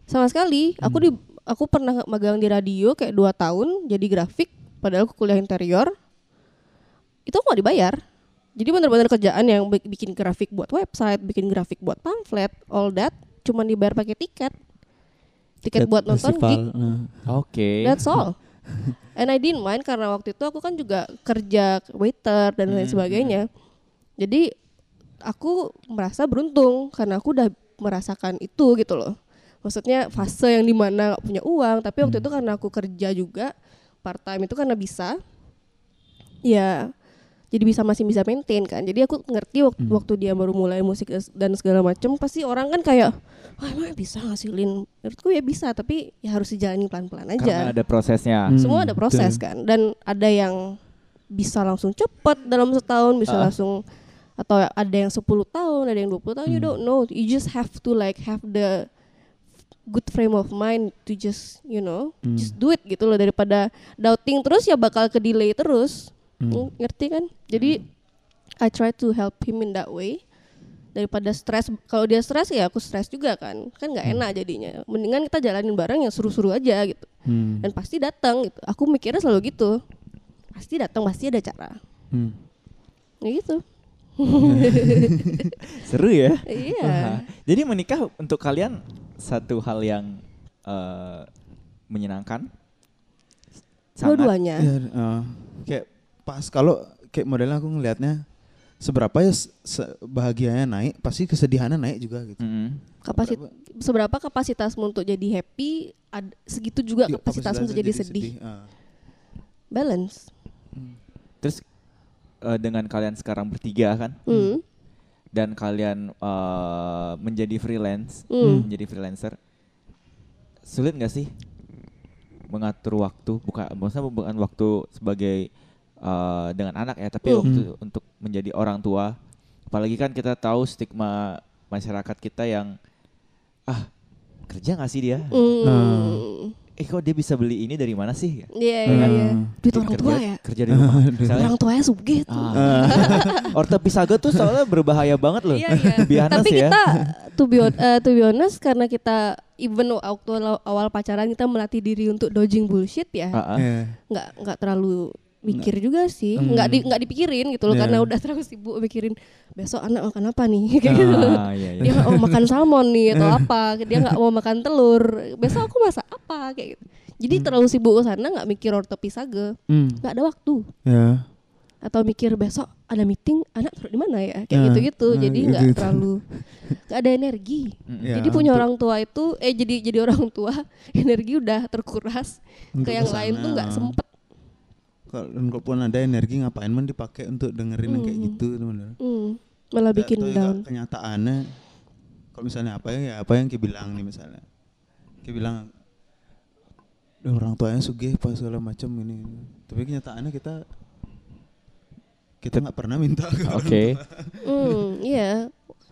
Sama sekali. Aku di aku pernah magang di radio kayak dua tahun jadi grafik padahal aku kuliah interior. Itu aku gak dibayar. Jadi benar-benar kerjaan yang bi- bikin grafik buat website bikin grafik buat pamflet all that cuman dibayar pakai tiket. Tiket buat nonton gig. Oke. That's all. (laughs) And I didn't mind karena waktu itu aku kan juga kerja waiter dan lain Hmm, sebagainya. Jadi aku merasa beruntung karena aku udah merasakan itu gitu loh. Maksudnya fase yang di mana gak punya uang, tapi waktu itu karena aku kerja juga part time itu karena bisa, ya jadi bisa masih bisa maintain kan. Jadi aku ngerti waktu, waktu dia baru mulai musik dan segala macam, pasti orang kan kayak, ah emang bisa ngasilin? Menurutku ya bisa, tapi ya harus dijalani pelan-pelan aja Karena ada prosesnya. Hmm. semua ada proses betul. kan dan ada yang bisa langsung cepet dalam setahun bisa Ah. langsung atau ada yang 10 tahun ada yang 20 tahun you Hmm. don't know you just have to like have the good frame of mind to just you know Hmm. just do it gitu loh daripada doubting terus ya bakal ke delay terus Hmm. Ng- ngerti kan jadi I try to help him in that way daripada stres kalau dia stres ya aku stres juga kan kan nggak Hmm. enak jadinya mendingan kita jalanin bareng yang seru-seru aja gitu Hmm. dan pasti datang gitu. Aku mikirnya selalu gitu. Pasti datang, pasti ada cara. Hmm. Ya gitu. (laughs) Seru ya. Iya. Jadi menikah untuk kalian satu hal yang eh, menyenangkan. Sangat. Dua-duanya. Ya, eh, kayak pas kalau kayak modelnya aku ngelihatnya seberapa ya se- bahagianya naik, pasti kesedihannya naik juga gitu. Mm-mm. Kapasit seberapa kapasitasmu untuk jadi happy, ad- segitu juga Iya, kapasitasmu untuk kapasitasnya jadi, sedih. ah. Balance. Terus eh, dengan kalian sekarang bertiga kan Hmm. dan kalian eh, menjadi freelance, Hmm. menjadi freelancer, sulit nggak sih mengatur waktu? Bukan, maksudnya bukan waktu sebagai eh, dengan anak ya, tapi Hmm. waktu untuk menjadi orang tua. Apalagi kan kita tahu stigma masyarakat kita yang ah kerja nggak sih dia? Hmm. Eh kok dia bisa beli ini dari mana sih? Iya, iya, iya. Hmm. Duit orang kerja, tua ya. Kerja di rumah. (laughs) Misalnya, Orang tuanya sugih tuh. ah. (laughs) Orto Pisago tuh soalnya berbahaya banget loh. Iya, iya. (laughs) Be honest Tapi ya. kita to be, eh, to be honest karena kita even waktu awal pacaran kita melatih diri untuk dodging bullshit ya. Ah. Iya. nggak nggak terlalu mikir juga sih Hmm. nggak di nggak dipikirin gitu loh Iya. karena udah terlalu sibuk mikirin besok anak makan apa nih (laughs) kayak gitu. Ah, iya, iya. dia nggak mau makan salmon nih atau (laughs) apa dia nggak mau makan telur besok aku masak apa kayak gitu jadi terlalu sibuk ke sana nggak mikir orto pisage Hmm. nggak ada waktu Ya. atau mikir besok ada meeting anak taruh di mana ya kayak Nah, gitu-gitu nah, jadi nggak gitu-gitu. terlalu nggak ada energi. Ya, jadi punya untuk- orang tua itu eh jadi jadi orang tua (laughs) energi udah terkuras Untuk ke yang ke sana. lain tuh nggak sempet Kalau kalaupun ada energi ngapain man dipakai untuk dengerin yang kayak gitu teman-teman. hmm, malah bikin Atau juga down kenyataannya kalau misalnya apa ya ya apa yang kayak bilang nih misalnya kayak bilang "Duh, orang tuanya sugih apa segala macam ini tapi kenyataannya kita kita nggak pernah minta ke Oke. hmm, (laughs) iya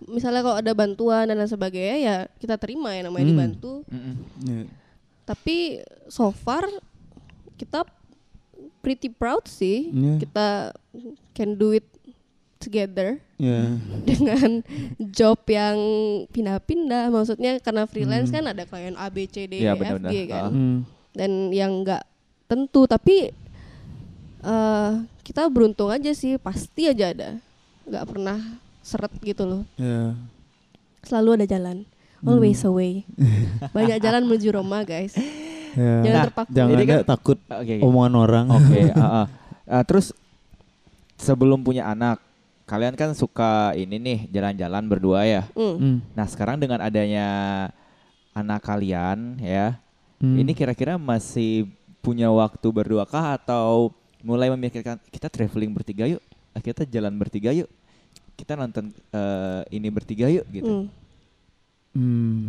misalnya kalau ada bantuan dan lain sebagainya ya kita terima ya namanya Hmm. dibantu Mm-mm. tua. Ya, tapi so far kita pretty proud sih Iya. kita can do it together ya. (laughs) dengan job yang pindah-pindah maksudnya karena freelance Hmm. kan ada klien A B C D Iya, E F. G kan. Hmm. dan yang nggak tentu tapi eh kita beruntung aja sih pasti aja ada nggak pernah seret gitu loh ya. selalu ada jalan always a way (laughs) banyak jalan menuju Roma guys ya. jangan Nah, terpaku jangan Jadi ada kan- takut Oke. omongan orang Oke. (laughs) ah, ah. Ah, terus sebelum punya anak, kalian kan suka ini nih jalan-jalan berdua ya. Hmm. Hmm. Nah sekarang dengan adanya anak kalian ya, Hmm. ini kira-kira masih punya waktu berdua kah atau mulai memikirkan kita traveling bertiga yuk, Ah, kita jalan bertiga yuk, kita nonton eh, ini bertiga yuk gitu. Hmm. Hmm.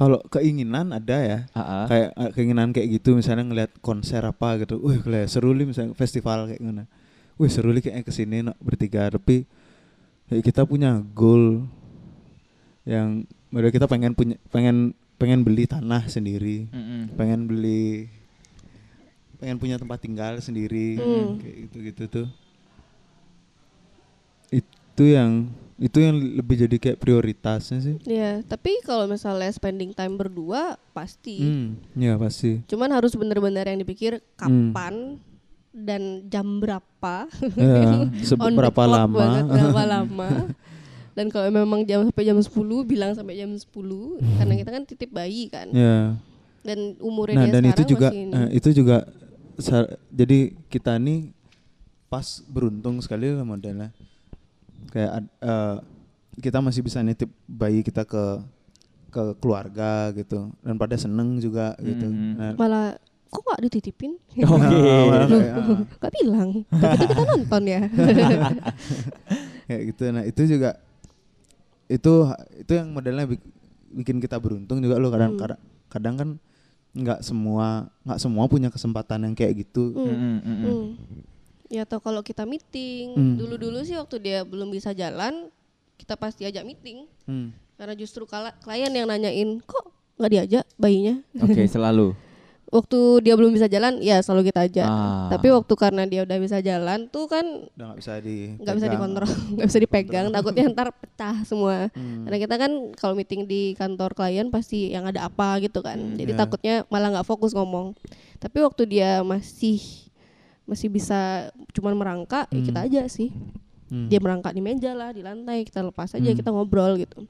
Kalau keinginan ada ya. Ah. Kayak eh, keinginan kayak gitu misalnya ngeliat konser apa gitu. Wih, kayak seru nih misalnya festival kayak gimana. Wih, seru nih kayaknya ke sini nak bertiga tapi ya kita punya goal yang udah kita pengen punya pengen pengen beli tanah sendiri, Mm-mm. pengen beli pengen punya tempat tinggal sendiri Hmm. kayak gitu-gitu tuh. Itu yang itu yang lebih jadi kayak prioritasnya sih. Ya, tapi kalau misalnya spending time berdua pasti. Hmm, ya pasti. Cuman harus benar-benar yang dipikir Hmm. kapan dan jam berapa. Ya, (laughs) On the seberapa lama. banget, berapa (laughs) lama. Dan kalau memang jam sampai jam 10 bilang sampai jam 10 karena kita kan titip bayi kan. ya. Dan umurnya Nah, dia dan sekarang itu juga masih ini. eh, itu juga jadi kita nih pas beruntung sekali lah modelnya. Kayak eh, kita masih bisa nitip bayi kita ke ke keluarga gitu dan pada seneng juga gitu. Mhm. Nah, malah kok gak dititipin? (laughs) Nah, Loh, kayak, ah, gak bilang. Tapi kita nonton ya. (laughs) kayak gitu. Nah, itu juga itu itu yang modelnya bik- bikin kita beruntung juga loh kadang Hmm. kadang, kadang kan nggak semua nggak semua punya kesempatan yang kayak gitu. Hmm. Mm-mm, mm-mm. Hmm. Ya atau kalau kita meeting, Hmm. dulu-dulu sih waktu dia belum bisa jalan, kita pasti ajak meeting. Hmm. Karena justru kala klien yang nanyain, kok nggak diajak bayinya? Oke, selalu. (laughs) Waktu dia belum bisa jalan, ya selalu kita ajak. Ah. Tapi waktu karena dia udah bisa jalan tuh kan Udah nggak bisa di nggak bisa dikontrol, (laughs) nggak bisa dipegang, takutnya ntar pecah semua. Hmm. Karena kita kan kalau meeting di kantor klien pasti yang ada apa gitu kan. Hmm, Jadi iya. takutnya malah nggak fokus ngomong. Tapi waktu dia masih masih bisa cuman merangkak, ya Hmm. kita aja sih. Hmm. Dia merangkak di meja lah, di lantai, kita lepas aja, Hmm. kita ngobrol gitu.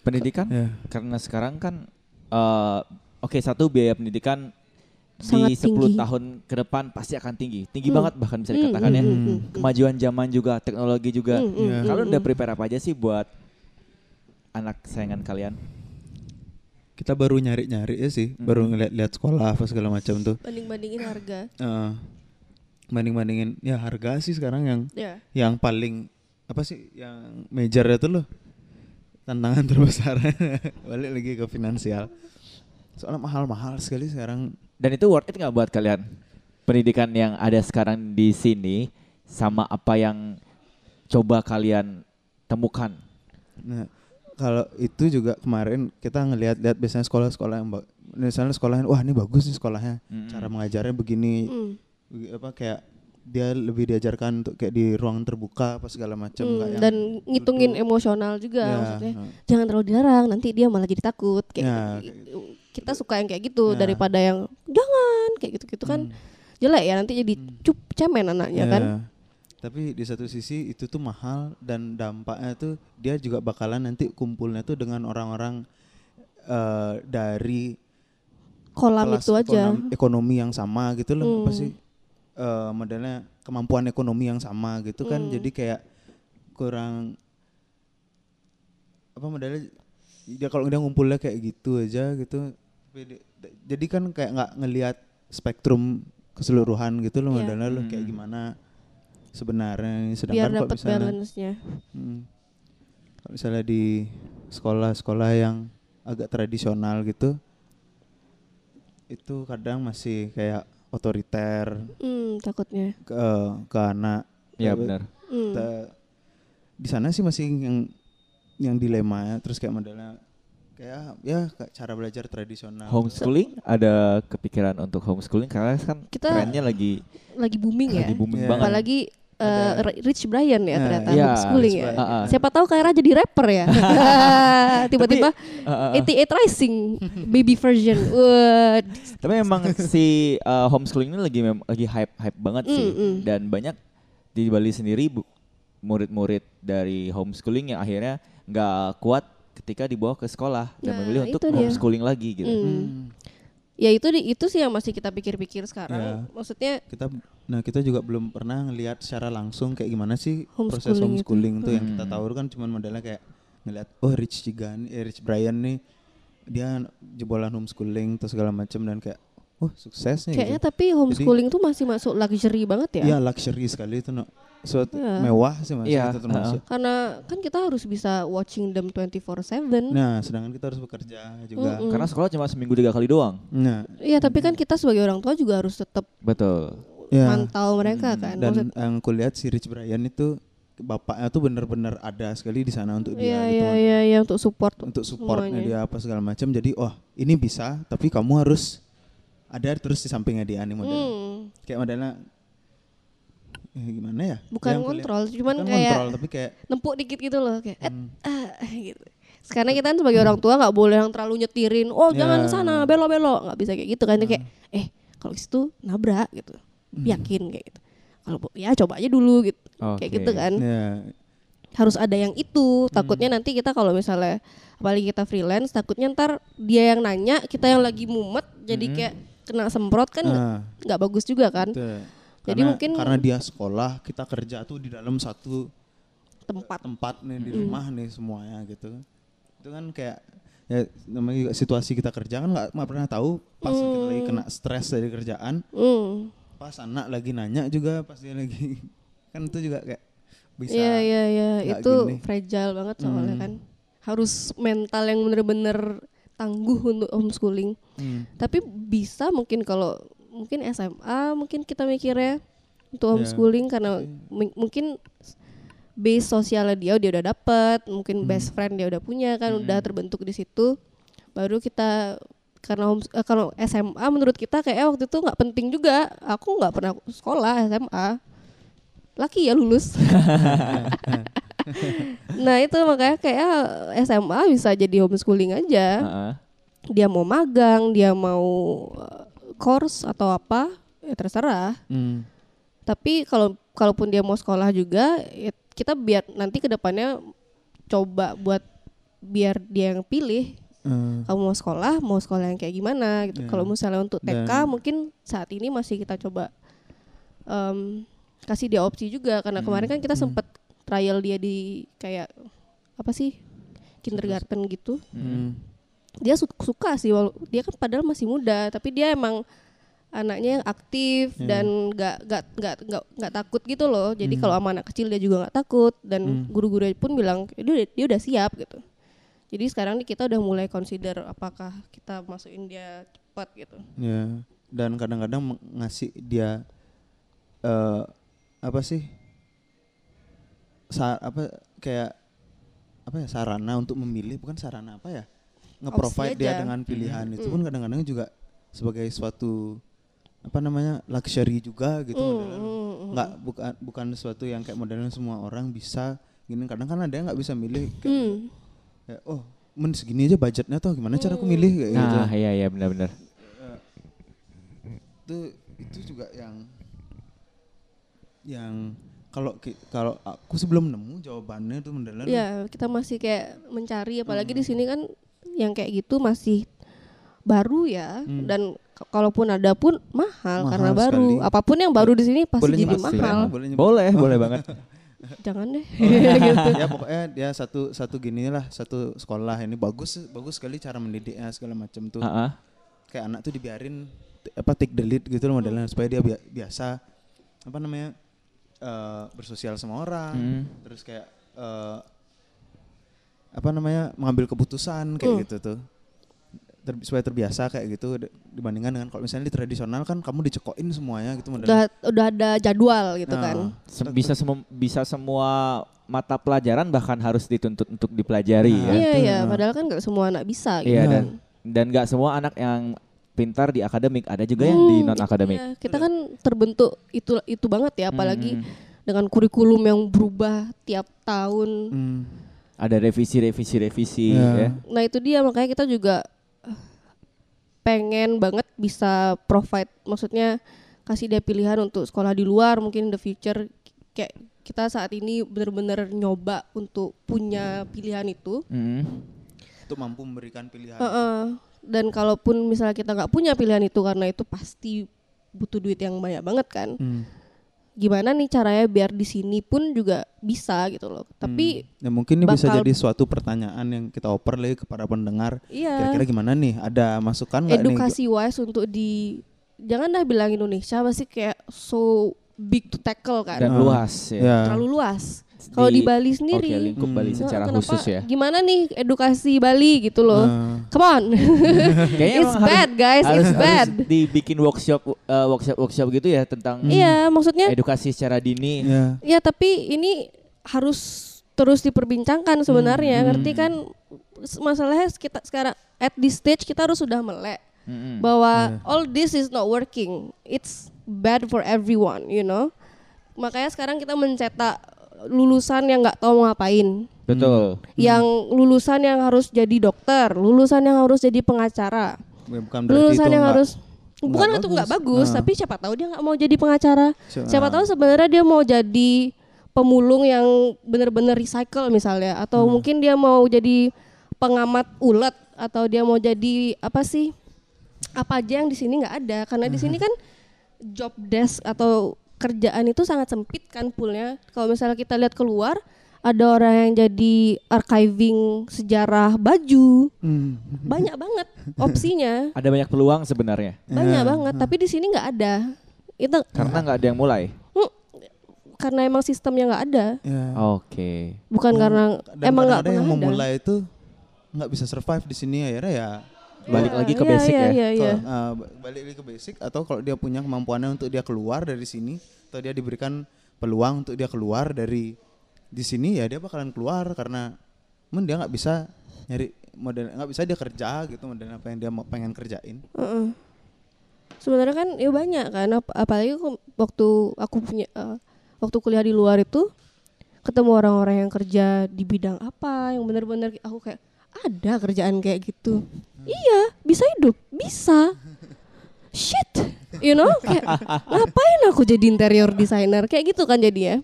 Pendidikan Ya. karena sekarang kan eh, oke satu biaya pendidikan Sangat di 10 tinggi. tahun ke depan pasti akan tinggi. Tinggi Hmm. banget bahkan bisa Hmm, dikatakan hmm, ya. hmm, hmm. Kemajuan zaman juga, teknologi juga. Hmm, hmm, Ya. hmm, Kalian hmm. udah prepare apa aja sih buat anak sayangan kalian? Kita baru nyari-nyari ya sih, Hmm. baru ngeliat-liat sekolah apa segala macam tuh. Banding-bandingin harga. Eh, banding-bandingin ya harga sih sekarang yang Ya. yang paling apa sih yang major itu loh tantangan (laughs) terbesar balik lagi ke finansial soalnya mahal-mahal sekali sekarang Dan itu worth it nggak buat kalian? Pendidikan yang ada sekarang di sini sama apa yang coba kalian temukan? nah kalau itu juga kemarin kita ngelihat-lihat biasanya sekolah-sekolah yang misalnya sekolahnya wah ini bagus nih sekolahnya Mm-mm. cara mengajarnya begini Hmm. begi- apa kayak dia lebih diajarkan untuk kayak di ruang terbuka apa segala macam Hmm, yang dan ngitungin duduk. emosional juga Ya, maksudnya. nah. Jangan terlalu dilarang, nanti dia malah jadi takut kayak Ya, gitu. Kita suka yang kayak gitu Ya. daripada yang jangan kayak gitu-gitu kan. Hmm. jelek ya nanti jadi cup cemen anaknya kan Ya. Tapi di satu sisi itu tuh mahal dan dampaknya tuh dia juga bakalan nanti kumpulnya tuh dengan orang-orang eh, dari kolam kelas itu aja ekonom- ekonomi yang sama gitu loh apa Hmm. sih eh, modelnya kemampuan ekonomi yang sama gitu kan Hmm. jadi kayak kurang apa modelnya dia kalau dia ngumpulnya kayak gitu aja gitu jadi kan kayak nggak ngelihat spektrum keseluruhan gitu loh Iya. modelnya loh kayak Hmm. gimana sebenarnya biar sedangkan kalau dapat misalnya balance-nya Hmm. Kalau misalnya di sekolah-sekolah yang agak tradisional gitu, itu kadang masih kayak otoriter hmm, takutnya ke ke anak. Ya benar. Kita- di sana sih masih yang yang dilema ya, terus kayak modelnya kayak ya kayak cara belajar tradisional. Homeschooling ada kepikiran untuk homeschooling karena kan Kita- trennya lagi lagi booming ya lagi booming Iya. banget. apalagi uh, Rich Brian ya Nah, ternyata iya, homeschooling Rich ya. Ah, ah. siapa tahu Kaira jadi rapper ya (laughs) (laughs) tiba-tiba ah, ah. 88 Rising baby version (laughs) Tapi memang si uh, homeschooling ini lagi mem- lagi hype hype banget sih Mm, mm. dan banyak di Bali sendiri bu- murid-murid dari homeschooling yang akhirnya nggak kuat ketika dibawa ke sekolah dan Nah, memilih untuk dia. homeschooling lagi gitu. Hmm. Hmm. ya itu di- itu sih yang masih kita pikir-pikir sekarang Ya. maksudnya kita nah kita juga belum pernah ngelihat secara langsung kayak gimana sih proses Homeschooling itu. homeschooling itu yang kita Hmm. tahu kan cuman modelnya kayak ngelihat oh Rich Jigan eh Rich Brian nih dia jebolan homeschooling terus segala macam dan kayak oh sukses nih kayaknya gitu. tapi homeschooling tuh masih masuk luxury banget ya Iya luxury sekali itu no. Suatu Iya. mewah sih masih Iya, itu termasuk. karena kan kita harus bisa watching them 24/7 Nah, sedangkan kita harus bekerja juga. Mm-mm. Karena sekolah cuma seminggu tiga kali doang. Nah, Iya tapi kan kita sebagai orang tua juga harus tetap Betul. Ya. mantau mereka Mm, kan Dan Maksud- yang kulihat si Rich Brian itu bapaknya tuh bener-bener ada sekali di sana untuk dia gitu. iya iya iya untuk support Untuk supportnya semuanya. dia apa segala macam. Jadi, oh ini bisa, tapi kamu harus ada terus di sampingnya dia nih modelnya. Hmm, Kayak modelnya eh, gimana ya? bukan Yang kulihat- kontrol cuman bukan kayak kontrol tapi kayak nempuk dikit gitu loh kayak et, Hmm. ah, gitu. Sekarang kita kan sebagai orang tua nggak boleh yang terlalu nyetirin. Oh jangan Ya. ke sana belok belok nggak bisa kayak gitu kan Itu kayak Hmm. eh kalau situ nabrak gitu. Yakin kayak gitu. Kalau ya coba aja dulu gitu. Kayak Oke. gitu kan. ya Harus ada yang itu. Hmm. Takutnya nanti kita kalau misalnya apalagi kita freelance takutnya ntar dia yang nanya kita yang lagi mumet jadi Mhm. kayak kena semprot kan nggak nggak bagus juga kan Betul. Jadi Karena- mungkin- karena dia sekolah, kita kerja tuh di dalam satu tempat. tempat nih di Mm. rumah nih semuanya gitu. Itu kan kayak ya namanya juga situasi kita kerja kan nggak pernah tahu pas kita lagi Mm. kena stres dari kerjaan, Hmm. Pas anak lagi nanya juga pas dia lagi (laughs) kan itu juga kayak bisa Iya iya iya itu gini. fragile banget soalnya Hmm. kan. Harus mental yang bener-bener tangguh untuk homeschooling. Hmm. Tapi bisa mungkin kalau mungkin SMA mungkin kita mikirnya untuk Ya, homeschooling karena mi- mungkin base sosialnya dia dia udah dapet, mungkin Hmm. best friend dia udah punya kan Hmm. udah terbentuk di situ. Baru kita karena homes- eh, kalau SMA menurut kita kayak waktu itu nggak penting juga. Aku nggak pernah sekolah SMA. Laki ya lulus. (laughs) nah itu makanya kayak SMA bisa jadi homeschooling aja dia mau magang, dia mau uh, course atau apa, ya terserah. Hmm. Tapi kalau kalaupun dia mau sekolah juga, ya kita biar nanti ke depannya coba buat biar dia yang pilih. Eh, Kamu mau sekolah, mau sekolah yang kayak gimana gitu. Ya. Kalau misalnya untuk TK Dan- mungkin saat ini masih kita coba em, kasih dia opsi juga karena Hmm. kemarin kan kita Hmm. sempet trial dia di kayak apa sih kindergarten gitu hmm. dia su- suka sih walau dia kan padahal masih muda tapi dia emang anaknya yang aktif Hmm. dan nggak nggak nggak nggak nggak takut gitu loh jadi Hmm. kalau sama anak kecil dia juga nggak takut dan Hmm. guru-guru pun bilang dia dia udah siap gitu jadi sekarang nih kita udah mulai consider apakah kita masukin dia cepat gitu Ya, dan kadang-kadang ngasih dia eh apa sih? Sa apa kayak apa ya sarana untuk memilih bukan sarana apa ya? Nge-provide dia dengan pilihan itu Mm. pun kadang-kadang juga sebagai suatu apa namanya luxury juga gitu Mm, modelnya. mm, mm. nggak bukan bukan sesuatu yang kayak modelnya semua orang bisa gini kadang kan ada yang nggak bisa milih kayak, Hmm. kayak, oh men segini aja budgetnya tuh gimana cara aku Hmm. milih kayak gitu Nah, iya iya benar-benar. itu itu juga yang yang kalau kalau aku sih belum nemu jawabannya tuh mendalam. Ya, kita masih kayak mencari apalagi di sini kan yang kayak gitu masih baru ya Hmm. dan kalaupun ada pun mahal, Mahal karena baru. sekali. Apa pun yang baru di sini pasti Boleh jadi mahal. boleh. Boleh, boleh banget. (laughs) Jangan deh. (laughs) gitu. ya pokoknya dia satu satu gini lah satu sekolah ini bagus bagus sekali cara mendidiknya segala macam tuh Heeh. kayak anak tuh dibiarin apa take the lead gitu loh modelnya supaya dia bia- biasa apa namanya eh, bersosial sama orang Hmm. terus kayak eh, apa namanya mengambil keputusan kayak Hmm. gitu tuh Ter- supaya terbiasa kayak gitu dibandingkan dengan kalau misalnya di tradisional kan kamu dicekokin semuanya gitu modelnya udah udah ada jadwal gitu Nah, kan. Bisa semua bisa semua mata pelajaran bahkan harus dituntut untuk dipelajari Nah, ya. Iya iya, nah. padahal kan nggak semua anak bisa gitu. Iya Iya. dan dan nggak semua anak yang pintar di akademik, ada juga yang di Hmm, non akademik. iya, kita kan terbentuk itu itu banget ya, apalagi Hmm. dengan kurikulum yang berubah tiap tahun. Hmm. Ada revisi revisi revisi Iya. ya. Nah itu dia makanya kita juga pengen banget bisa provide, maksudnya kasih dia pilihan untuk sekolah di luar mungkin in the future kayak kita saat ini benar-benar nyoba untuk punya pilihan itu. Hmm. untuk mampu memberikan pilihan Heeh. Dan kalaupun misalnya kita nggak punya pilihan itu karena itu pasti butuh duit yang banyak banget kan. Hmm. Gimana nih caranya biar di sini pun juga bisa gitu loh. Tapi Ya mungkin ini bisa jadi suatu pertanyaan yang kita oper lagi kepada pendengar. iya. Kira-kira gimana nih? Ada masukan nggak nih? edukasi wise untuk di jangan dah bilang Indonesia pasti kayak so big to tackle kan Dan Ah. luas ya. Ya. terlalu luas kalau di Bali sendiri Oke, lingkup Bali Hmm. secara kenapa- khusus ya. gimana nih edukasi Bali gitu loh Nah, come on (laughs) Kayaknya it's harus- bad guys harus, it's bad harus dibikin workshop uh, workshop workshop gitu ya tentang iya maksudnya edukasi secara dini. ya. ya tapi ini harus terus diperbincangkan sebenarnya Hmm. ngerti kan masalahnya kita sekarang at this stage kita harus sudah melek Mm-mm. bahwa all this is not working. It's bad for everyone, you know. Makanya sekarang kita mencetak lulusan yang nggak tahu mau ngapain, Betul. yang lulusan yang harus jadi dokter, lulusan yang harus jadi pengacara, Ya, Bukan berarti lulusan itu yang harus nggak bukan itu nggak bagus. Nah. tapi siapa tahu dia nggak mau jadi pengacara, Siapa- siapa tahu sebenarnya dia mau jadi pemulung yang benar-benar recycle misalnya, atau Hmm. mungkin dia mau jadi pengamat ulet, atau dia mau jadi apa sih? apa aja yang di sini nggak ada karena di Hmm. sini kan job desk atau kerjaan itu sangat sempit kan poolnya kalau misalnya kita lihat keluar ada orang yang jadi archiving sejarah baju Hmm. banyak banget opsinya (laughs) Ada banyak peluang sebenarnya banyak Ya. banget tapi di sini nggak ada itu karena nggak ada yang mulai. hmm, karena emang sistemnya nggak ada Ya. Oke. bukan karena Dan emang nggak pernah yang ada memulai itu nggak bisa survive di sini akhirnya ya Balik Ya, lagi ke iya, basic iya, ya. iya, iya. Uh, ba- balik lagi ke basic atau kalau dia punya kemampuannya untuk dia keluar dari sini atau dia diberikan peluang untuk dia keluar dari di sini ya dia bakalan keluar karena men dia nggak bisa nyari model nggak bisa dia kerja gitu model apa yang dia mau pengen kerjain Heeh. Sebenarnya kan ya banyak kan ap- apalagi aku- waktu aku punya eh, waktu kuliah di luar itu ketemu orang-orang yang kerja di bidang apa yang benar-benar aku kayak ada kerjaan kayak gitu. Iya, bisa hidup, bisa. Shit, you know, kayak ngapain aku jadi interior designer kayak gitu kan jadi ya.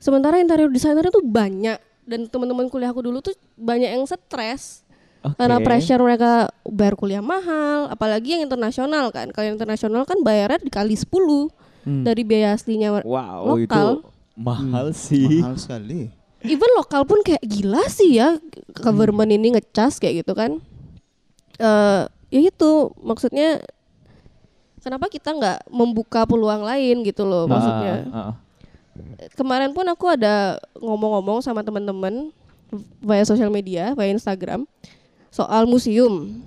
Sementara interior designer itu banyak dan teman-teman kuliah aku dulu tuh banyak yang stres Oke. karena pressure mereka bayar kuliah mahal, apalagi yang internasional kan. Kalau yang internasional kan bayarnya dikali 10 Hmm. dari biaya aslinya Wow, itu lokal. mahal sih. mahal sekali Even lokal pun kayak gila sih ya government ini ngecas kayak gitu kan. Eh ya itu maksudnya kenapa kita nggak membuka peluang lain gitu loh maksudnya. Ah, ah, ah. Kemarin pun aku ada ngomong-ngomong sama teman-teman via sosial media, via Instagram soal museum.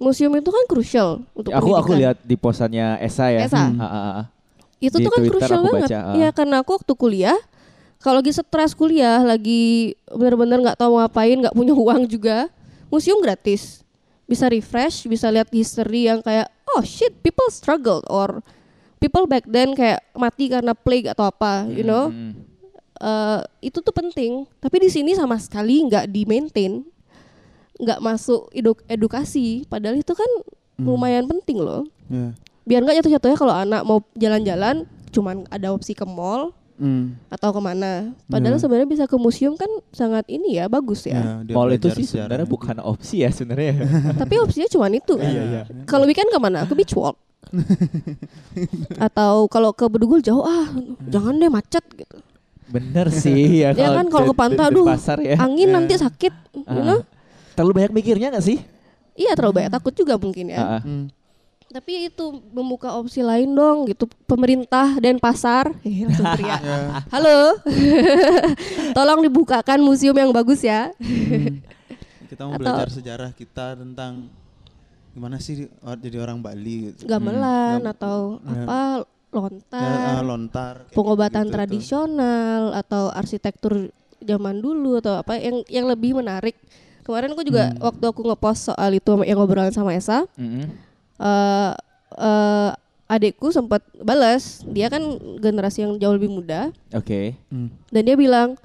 Museum itu kan krusial untuk Aku aku pendidikan. lihat di posannya Esa ya. Esa. Ah, ah, ah, ah. itu Di tuh kan krusial aku banget. baca, ah. Iya, karena aku waktu kuliah kalau lagi stres kuliah, lagi benar-benar nggak tahu ngapain, nggak punya (laughs) uang juga, museum gratis. Bisa refresh, bisa lihat history yang kayak oh shit, people struggle or people back then kayak mati karena plague atau apa, you know. Hmm. Eh, itu tuh penting, tapi di sini sama sekali nggak di maintain, nggak masuk edu- edukasi. Padahal itu kan lumayan penting loh. ya biar nggak jatuh-jatuhnya kalau anak mau jalan-jalan cuman ada opsi ke mall Hmm. atau ke mana. Padahal Ya. sebenarnya bisa ke museum kan sangat ini ya bagus ya. Ya, dia Mall itu belajar sih sebenarnya bukan opsi ya sebenarnya. (laughs) Tapi opsinya cuman itu. Iya, iya. Kalau weekend ke mana? Ke beach walk. (laughs) atau kalau ke Bedugul jauh ah jangan deh macet gitu. Bener sih ya. (laughs) Ya kan kalau ke pantai aduh pasar ya. angin nanti sakit, you Ah, know? Terlalu banyak mikirnya gak sih? Iya terlalu banyak takut juga mungkin ya. Ah. Hmm. Tapi itu membuka opsi lain dong gitu pemerintah dan pasar. Eh, (laughs) langsung teriak. (laughs) Ya. Halo. (laughs) Tolong dibukakan museum yang bagus ya. Kita mau Atau- belajar sejarah kita tentang gimana sih jadi orang Bali gitu. Gamelan Gam- atau Ya. apa Ya, lontar, ah, lontar. pengobatan gitu tradisional atau arsitektur zaman dulu atau apa yang yang lebih menarik. Kemarin aku juga Hmm. waktu aku ngepost soal itu yang ngobrolan sama Esa, Mm-mm. Eh eh, adikku sempat balas. Dia kan generasi yang jauh lebih muda Oke. Hmm. dan dia bilang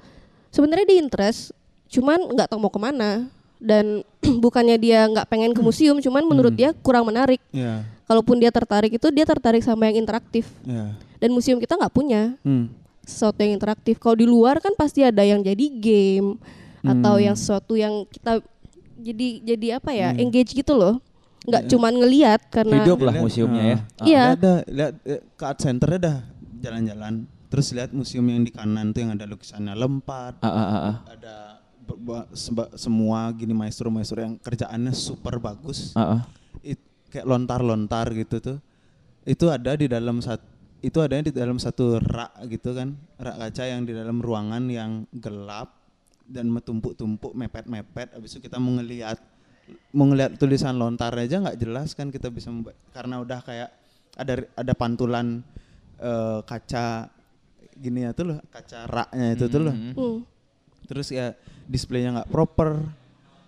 sebenarnya dia interest, cuman nggak tahu mau ke mana dan (clears throat) bukannya dia nggak pengen ke museum, cuman menurut Hmm. dia kurang menarik. Ya, Kalaupun dia tertarik itu dia tertarik sama yang interaktif ya. dan museum kita nggak punya Hmm. sesuatu yang interaktif. Kalau di luar kan pasti ada yang jadi game atau Hmm. yang sesuatu yang kita jadi jadi apa ya Hmm. engage gitu loh. Nggak Ya. cuman ngeliat karena Hidup lah museumnya ya. ah. Iya. Lihat dah, lihat eh, ke art centernya dah jalan-jalan. Terus lihat museum yang di kanan tuh yang ada lukisannya lempat, Ah, ah, ah, ah. ada be- be- seba- semua gini maestro-maestro yang kerjaannya super bagus. Ah, ah. It- kayak lontar-lontar gitu tuh. Itu ada di dalam satu itu adanya di dalam satu rak gitu kan, rak kaca yang di dalam ruangan yang gelap dan metumpuk-tumpuk mepet-mepet. Habis itu kita mau ngelihat mau ngelihat tulisan lontar aja nggak jelas kan kita bisa karena udah kayak ada ada pantulan eh, kaca gini ya tuh loh, kaca raknya itu tuh loh. Hmm, Terus ya displaynya nggak proper.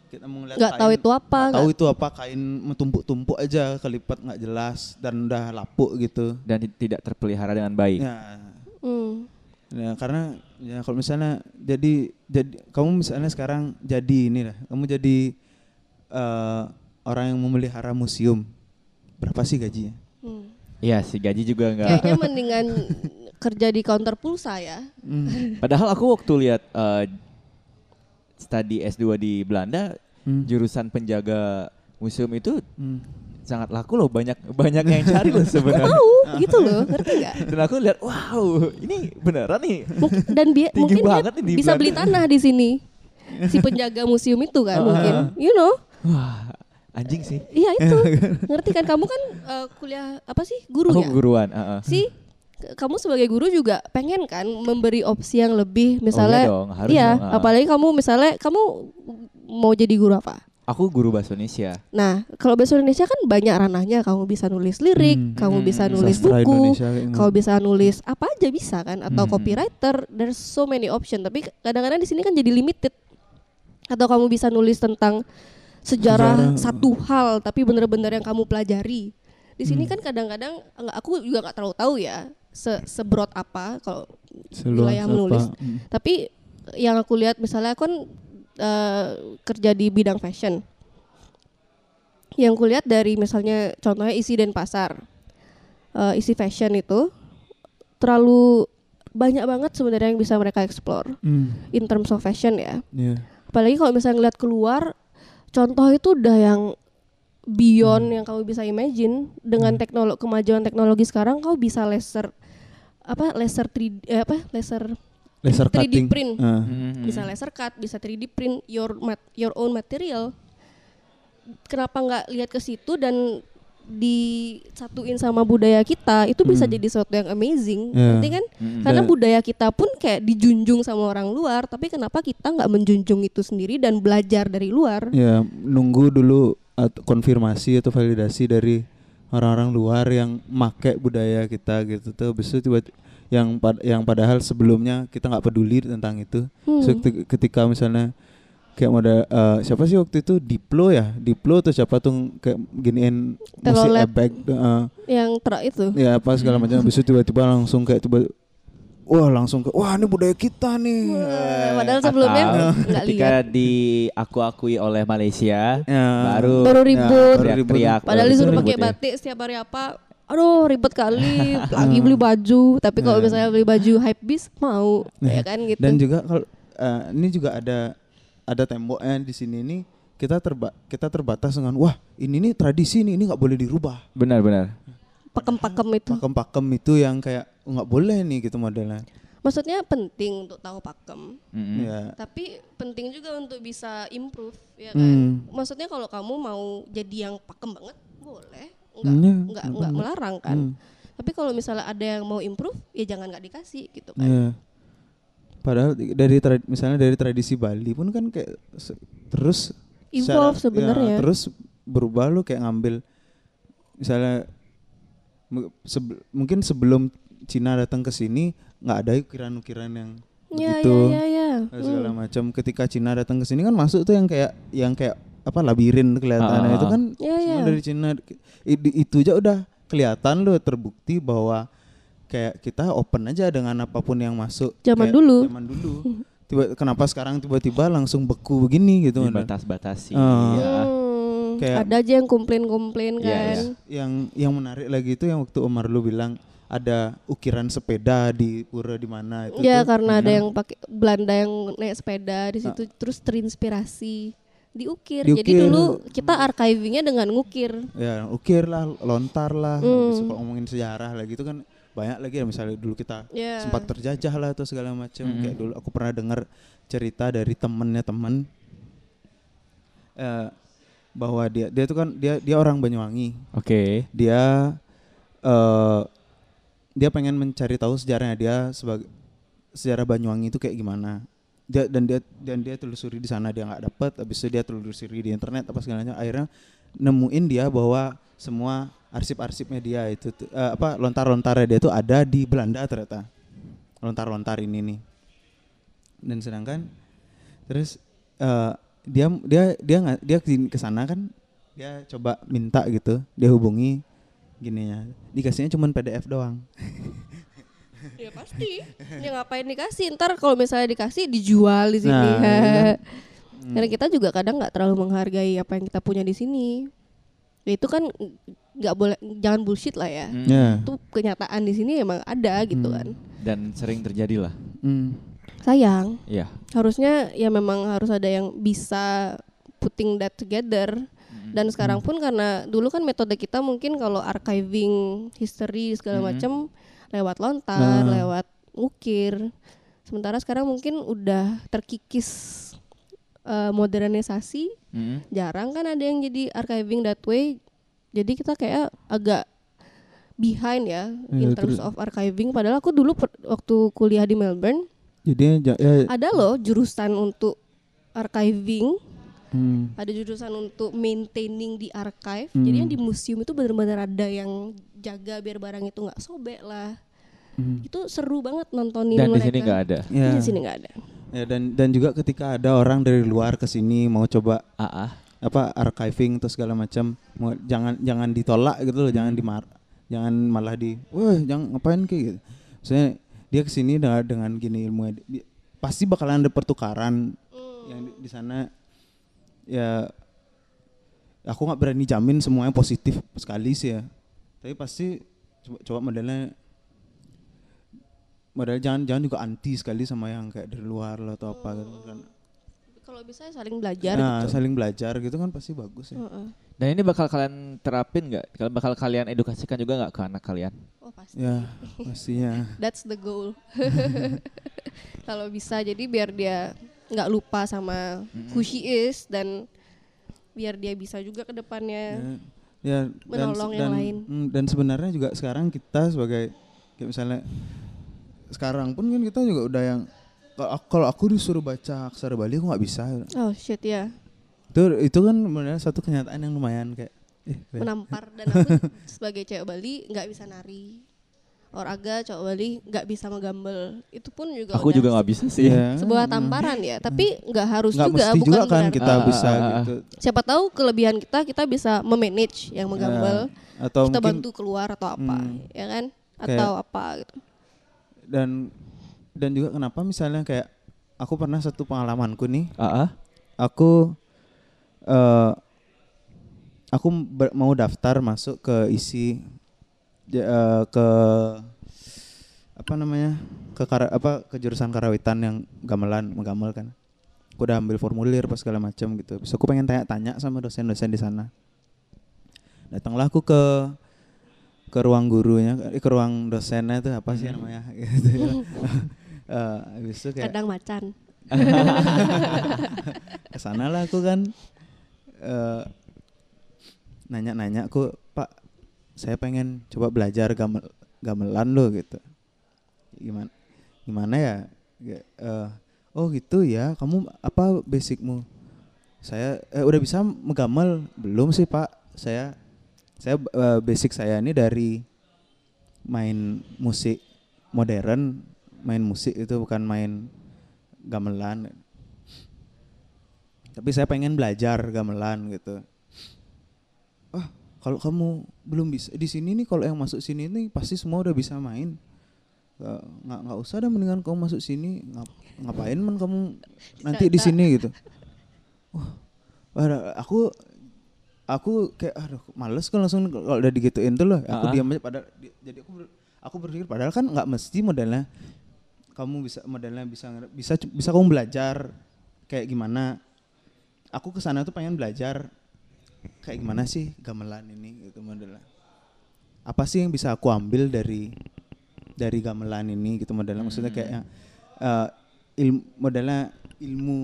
Kita mau ngeliat nggak tahu itu apa. nggak tahu itu apa kain metumpuk-tumpuk aja kelipat nggak jelas dan udah lapuk gitu. Dan ti- tidak terpelihara dengan baik. Ya, Hmm, ya karena ya kalau misalnya jadi jadi kamu misalnya sekarang jadi ini lah, kamu jadi eh, orang yang memelihara museum, berapa sih gajinya? hmm. Iya sih gaji juga enggak. Kayaknya mendingan kerja di counter pulsa ya. Hmm. Padahal aku waktu lihat eh, studi S2 di Belanda, Hmm. jurusan penjaga museum itu Hmm. sangat laku loh, banyak banyak yang cari loh sebenarnya. Tahu gitu loh, ngerti nggak? Dan aku lihat, wow, ini beneran nih. Dan bi- Tinggi mungkin dia nih bisa Belanda. beli tanah di sini. Si penjaga museum itu kan Ah, mungkin. ah. You know? Wah, anjing sih. Iya itu. (laughs) Ngerti kan kamu kan eh, kuliah apa sih? Guru Aku ya? guruan. ah, ah. Si kamu sebagai guru juga pengen kan memberi opsi yang lebih misalnya iya dong, harus iya, dong, ah. apalagi kamu misalnya kamu mau jadi guru apa? Aku guru bahasa Indonesia. Nah, kalau bahasa Indonesia kan banyak ranahnya. Kamu bisa nulis lirik, Hmm. kamu bisa Hmm, nulis buku, Indonesia gitu. Kau bisa nulis apa aja bisa kan atau Hmm. copywriter there's so many option tapi kadang-kadang di sini kan jadi limited atau kamu bisa nulis tentang sejarah, Sejarah. satu hal tapi bener-bener yang kamu pelajari di sini Hmm. kan kadang-kadang enggak aku juga nggak terlalu tahu ya se sebrot apa kalau wilayah menulis Hmm. tapi yang aku lihat misalnya aku kan eh, kerja di bidang fashion yang kulihat dari misalnya contohnya isi dan pasar Eh, isi fashion itu terlalu banyak banget sebenarnya yang bisa mereka explore Hmm. in terms of fashion ya Iya. apalagi kalau misalnya ngeliat keluar contoh itu udah yang beyond Hmm. yang kamu bisa imagine dengan teknologi kemajuan teknologi sekarang kau bisa laser apa laser 3D eh, apa laser Laser 3D cutting. print. Mhm. bisa laser cut, bisa 3D print your mat your own material. Kenapa nggak lihat ke situ dan disatuin sama budaya kita itu bisa Hmm. jadi sesuatu yang amazing, Ya. ngerti kan? Mhm. Karena Dan- budaya kita pun kayak dijunjung sama orang luar, tapi kenapa kita nggak menjunjung itu sendiri dan belajar dari luar? Ya, nunggu dulu at- konfirmasi atau validasi dari orang-orang luar yang make budaya kita gitu tuh. Habis itu tiba yang pad- yang padahal sebelumnya kita nggak peduli tentang itu. Hmm. So, keti- ketika misalnya kayak ada eh, siapa sih waktu itu Diplo ya Diplo atau siapa tuh kayak giniin musik Telolet. ebek eh, Yang ter itu. ya apa segala macam habis itu tiba-tiba langsung kayak tiba wah langsung ke wah ini budaya kita nih Wah, Padahal sebelumnya Atau ketika lihat. diaku-akui oleh Malaysia, Ya. baru Baru ribut. baru ribut. teriak-teriak. Padahal disuruh pakai ya. batik setiap hari apa? aduh ribet kali lagi beli baju tapi kalau Nah. misalnya beli baju hype beast mau ya kan gitu Dan juga kalau eh, ini juga ada ada temboknya di sini nih kita terba kita terbatas dengan wah ini nih tradisi nih ini nggak boleh dirubah. Benar-benar. pakem-pakem itu Pakem-pakem itu yang kayak "Oh, nggak boleh nih gitu modelnya. maksudnya penting untuk tahu pakem Mm-mm. Ya. tapi penting juga untuk bisa improve ya kan Hmm. maksudnya kalau kamu mau jadi yang pakem banget boleh nggak Hmm, ya, nggak nggak melarang kan Hmm. tapi kalau misalnya ada yang mau improve ya jangan nggak dikasih gitu kan Iya. Padahal dari tra- misalnya dari tradisi Bali pun kan kayak se- terus Evolve secara- sebenarnya. ya, terus berubah lu kayak ngambil misalnya sebe- mungkin sebelum Cina datang ke sini nggak ada ukiran-ukiran yang ya begitu ya ya ya dan segala macam. Ketika Cina datang ke sini kan masuk tuh yang kayak yang kayak apa labirin kelihatannya Ah, itu ah, kan Ya, semua ya. dari Cina. I- itu aja udah kelihatan loh terbukti bahwa kayak kita open aja dengan apa pun yang masuk. Zaman Kayak dulu. Zaman dulu. Tiba kenapa sekarang tiba-tiba langsung beku begini gitu kan. Dibatas-batasi. Ah. ya. Hmm, Kayak- ada aja yang komplain-komplain Iya, kan iya. Yang yang menarik lagi itu yang waktu Omar lu bilang ada ukiran sepeda di pura di mana itu. Ya tuh. karena ada Nah, yang pakai Belanda yang naik sepeda di situ terus terinspirasi diukir. Jadi Diukir. dulu kita archivingnya dengan ngukir. ya ukir lah lontar lah Hmm. habis itu kalau ngomongin sejarah lagi itu kan banyak lagi ya misalnya dulu kita Ya. sempat terjajah lah atau segala macam Mm-mm. kayak dulu aku pernah dengar cerita dari temennya temen eh, bahwa dia dia itu kan dia dia orang Banyuwangi Oke. dia eh dia pengen mencari tahu sejarahnya dia sebagai sejarah Banyuwangi itu kayak gimana dia dan dia dan dia telusuri di sana dia nggak dapat habis itu dia telusuri di internet apa segalanya akhirnya nemuin dia bahwa semua arsip-arsipnya dia itu eh, apa lontar-lontarnya dia itu ada di Belanda ternyata lontar-lontar ini nih dan sedangkan terus eh, dia dia dia nggak dia ke sana kan dia coba minta gitu dia hubungi gini ya dikasihnya cuman PDF doang (laughs) Ya pasti. ya ngapain dikasih? Ntar kalau misalnya dikasih dijual di sini. Nah, iya. (laughs) Karena kita juga kadang nggak terlalu menghargai apa yang kita punya di sini. Ya itu kan nggak boleh jangan bullshit lah ya. Mm. ya Itu kenyataan di sini emang ada gitu Hmm. kan. Dan sering terjadi lah. Hmm. Sayang. Iya. harusnya ya memang harus ada yang bisa putting that together dan sekarang pun karena dulu kan metode kita mungkin kalau archiving history segala Mhm. macam lewat lontar, Nah. lewat ukir. Sementara sekarang mungkin udah terkikis eh, modernisasi, Mm-mm. jarang kan ada yang jadi archiving that way. Jadi kita kayak agak behind ya in Iya, terms of archiving. Padahal aku dulu per- waktu kuliah di Melbourne jadi ja- ya, ada loh jurusan untuk archiving hmm. ada jurusan untuk maintaining di archive Hmm. jadi yang di museum itu benar-benar ada yang jaga biar barang itu nggak sobek lah Hmm. itu seru banget nontonin Dan di mereka sini nggak ada. Ya. di sini nggak ada ya dan dan juga ketika ada orang dari luar ke sini mau coba AA. apa archiving atau segala macam mau jangan jangan ditolak gitu loh jangan dimar jangan malah di wah jangan ngapain kayak gitu. Maksudnya dia ke sini dengan dengan gini ilmu pasti bakalan ada pertukaran yang di, di sana. Ya aku nggak berani jamin semuanya positif sekali sih ya. Tapi pasti coba, coba modelnya model jangan jangan juga anti sekali sama yang kayak dari luar lah atau apa gitu kan kalau bisa saling belajar nah gitu saling belajar gitu kan pasti bagus ya Heeh. Dan ini bakal kalian terapin nggak? Kalian bakal kalian edukasikan juga nggak ke anak kalian? oh pasti Ya, pastinya. (laughs) that's the goal (laughs) kalau bisa jadi biar dia nggak lupa sama who she is dan biar dia bisa juga ke depannya Ya, ya Menolong yang lain. mm, dan sebenarnya juga sekarang kita sebagai kayak misalnya sekarang pun kan kita juga udah yang kalau aku- disuruh baca aksara Bali aku nggak bisa. oh shit ya Itu itu kan sebenarnya satu kenyataan yang lumayan kayak eh, menampar dan aku (laughs) sebagai cewek Bali nggak bisa nari Oraga cowok Bali nggak bisa menggambel itu pun juga Aku juga nggak bisa sih. Iya. sebuah tamparan ya tapi nggak harus nggak juga mesti bukan juga kan kita Ah, bisa ah, ah. gitu. siapa tahu kelebihan kita kita bisa memanage yang menggambel Ya, atau kita mungkin bantu keluar atau apa Hmm. ya kan Kayak- atau apa gitu dan dan juga kenapa misalnya kayak aku pernah satu pengalamanku nih. AA. aku eh aku ber- mau daftar masuk ke isi eh, ke apa namanya ke kara, apa ke jurusan karawitan yang gamelan menggamel kan. Aku udah ambil formulir pas segala macam gitu. Bisa aku pengen tanya-tanya sama dosen-dosen di sana. Datanglah aku ke ke ruang gurunya eh, ke ruang dosennya itu apa sih namanya? Gitu ya. (laughs) Eh, habis itu kayak kadang macan. (laughs) Ke sana lah aku kan. Eh, nanya-nanya aku pak saya pengen coba belajar gamel gamelan lo gitu. Gimana gimana ya? Eh, oh gitu ya. Kamu apa basicmu? Saya eh, udah bisa menggamel belum sih pak. Saya saya eh, basic saya ini dari main musik modern main musik itu bukan main gamelan. Tapi saya pengen belajar gamelan gitu. Ah kalau kamu belum bisa di sini nih kalau yang masuk sini nih pasti semua udah bisa main. Nggak- nggak usah dah mendingan kamu masuk sini. Ngap- ngapain man kamu nanti di sini gitu? Wah wah, aku aku kayak aduh males kan langsung kalau udah digituin tuh loh. Aku Ah. diam aja padahal di- jadi aku ber- aku berpikir padahal kan nggak mesti modelnya. Kamu bisa modelnya bisa bisa bisa kamu belajar kayak gimana. Aku ke sana tuh pengen belajar kayak gimana sih gamelan ini gitu modelnya. Apa sih yang bisa aku ambil dari dari gamelan ini gitu modelnya? Maksudnya kayak yang, eh, ilmu modelnya ilmu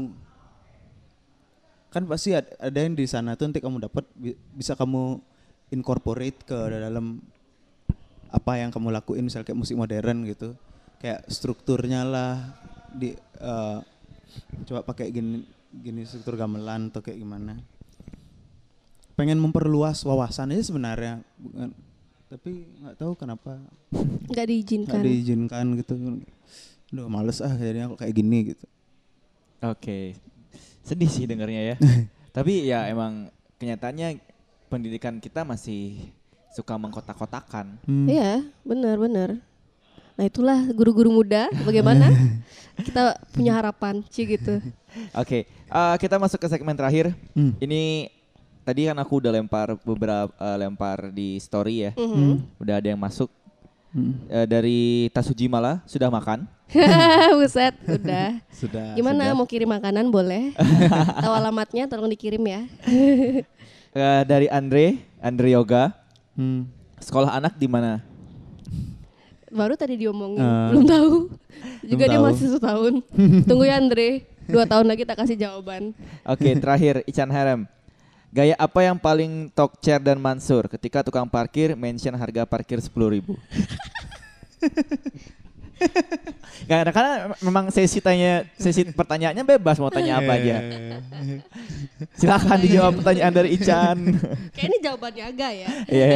kan pasti ada, yang di sana tuh nanti kamu dapat bi- bisa kamu incorporate ke dalam apa yang kamu lakuin misalnya kayak musik modern gitu. Kayak strukturnya lah di eh, coba pakai gini gini struktur gamelan atau kayak gimana. Pengen memperluas wawasan aja sebenarnya bukan tapi nggak tahu kenapa. Nggak diizinkan. Nggak diizinkan gitu. Duh males ah jadinya kok kayak gini gitu. Oke. Sedih sih dengarnya ya. (laughs) Tapi ya emang kenyataannya pendidikan kita masih suka mengkotak-kotakan. Hmm. Iya, benar-benar. Nah itulah guru-guru muda. Bagaimana (laughs) kita punya harapan, sih gitu. (laughs) Oke, eh, kita masuk ke segmen terakhir. Hmm. Ini tadi kan aku udah lempar beberapa eh, lempar di story ya. Mhm. Udah ada yang masuk Hmm. Eh, dari Tasuji Mala sudah makan. (laughs) Buset, udah. (laughs) sudah Gimana sudah. mau kirim makanan boleh? (laughs) Tahu alamatnya tolong dikirim ya. Eh, dari Andre, Andre Yoga. Hmm. Sekolah anak di mana? Baru tadi diomongin, Eh, belum tahu. Juga dia tahu. masih setahun. Tunggu ya Andre, dua tahun lagi tak kasih jawaban. Oke, terakhir Ican Harem. Gaya apa yang paling talk chair dan Mansur ketika tukang parkir mention harga parkir 10.000 ribu? (laughs) Gak ada karena memang sesi tanya sesi pertanyaannya bebas mau tanya apa aja. (laughs) Silakan dijawab pertanyaan dari Ican. (laughs) Kayak ini jawabannya agak ya. Iya.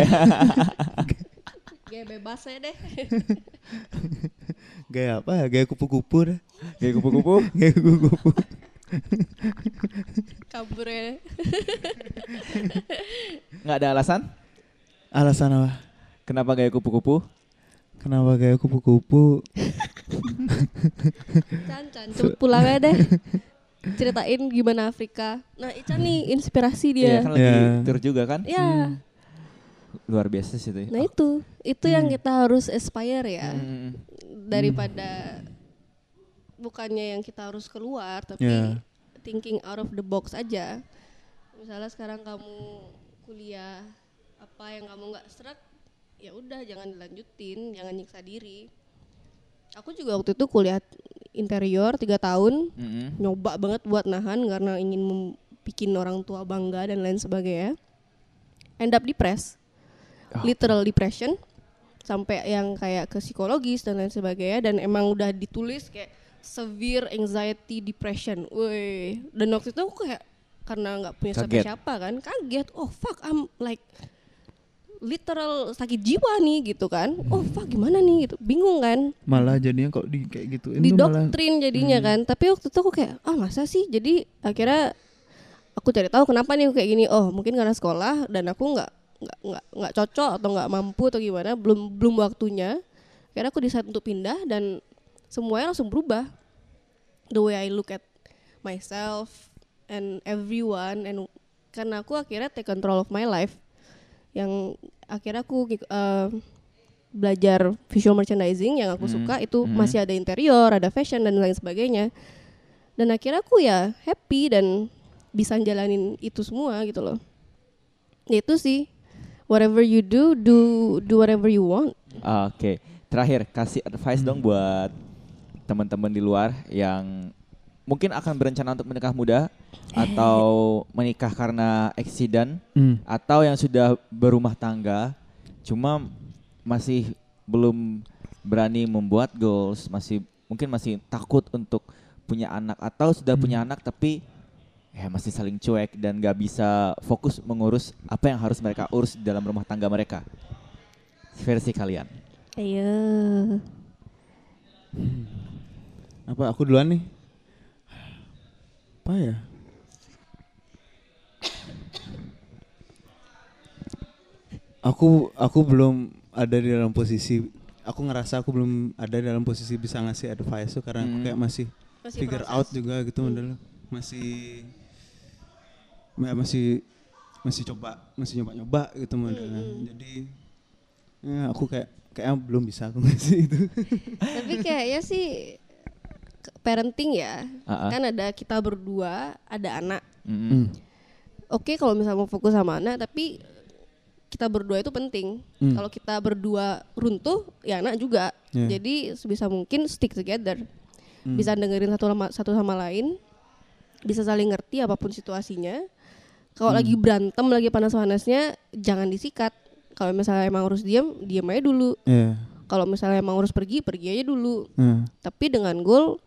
Gaya bebas ya deh. gaya apa ya gaya kupu-kupu dah Kayak kupu-kupu. gaya kupu-kupu (laughs) Kabur ya. (laughs) Nggak ada alasan? alasan apa Kenapa gaya kupu-kupu? kenapa gaya kupu-kupu Can, Can, cepet pulang ya deh. Ceritain gimana Afrika. Nah, Ican nih inspirasi Iya dia. kan lagi Ya. tour juga kan? Ya, Luar biasa sih itu. ya. nah itu. Itu yang kita harus aspire ya. Hmm. Daripada bukannya yang kita harus keluar, tapi Ya. thinking out of the box aja. Misalnya sekarang kamu kuliah apa yang kamu nggak serak, ya udah jangan dilanjutin, jangan nyiksa diri. Aku juga waktu itu kuliah interior tiga tahun, Mm-mm. nyoba banget buat nahan karena ingin bikin orang tua bangga dan lain sebagainya. End up depressed, literal depression, sampai yang kayak ke psikologis dan lain sebagainya. Dan emang udah ditulis kayak severe anxiety depression. Woi, dan waktu itu aku kayak karena nggak punya siapa-siapa kan, kaget. Oh fuck, I'm like literal sakit jiwa nih gitu kan. Oh fuck gimana nih gitu, bingung kan. Malah jadinya kok di kayak gitu. Di doktrin jadinya kan. Tapi waktu itu aku kayak ah masa sih? Jadi akhirnya aku cari tahu kenapa nih aku kayak gini. Oh mungkin karena sekolah dan aku nggak nggak nggak nggak cocok atau nggak mampu atau gimana. Belum belum waktunya. Akhirnya aku decide untuk pindah dan semuanya langsung berubah the way I look at myself and everyone and karena aku akhirnya take control of my life yang akhirnya aku eh, belajar visual merchandising yang aku Hmm, suka itu hmm. masih ada interior, ada fashion dan lain sebagainya. Dan akhirnya aku ya happy dan bisa jalanin itu semua gitu loh. Ya itu sih. Whatever you do, do do whatever you want. Oke, terakhir kasih advice dong buat teman-teman di luar yang mungkin akan berencana untuk menikah muda atau menikah karena eksiden Hmm. atau yang sudah berumah tangga cuma masih belum berani membuat goals, masih mungkin masih takut untuk punya anak atau sudah punya anak tapi ya masih saling cuek dan gak bisa fokus mengurus apa yang harus mereka urus dalam rumah tangga mereka. Versi kalian. Ayo. Apa aku duluan nih? Apa ya? Aku aku belum ada di dalam posisi aku ngerasa aku belum ada dalam posisi bisa ngasih advice tuh karena aku Hmm. kayak masih, Masih figure proses. out juga gitu model masih ya, masih masih coba masih nyoba-nyoba gitu modelnya. Jadi ya aku kayak kayak belum bisa aku ngasih itu. (laughs) Tapi kayaknya sih parenting ya. Ah. Kan ada kita berdua, ada anak. Mm-mm. Hmm. Oke kalau misalnya mau fokus sama anak, tapi kita berdua itu penting. Hmm. Kalau kita berdua runtuh, ya anak juga. Yeah. Jadi sebisa mungkin stick together. Hmm. Bisa dengerin satu sama, satu sama lain, bisa saling ngerti apa pun situasinya. Kalau lagi Hmm. berantem, lagi panas-panasnya, jangan disikat. Kalau misalnya emang harus diam, diam aja dulu. Iya. Kalau misalnya emang harus pergi, pergi aja dulu. Nah. Tapi dengan goal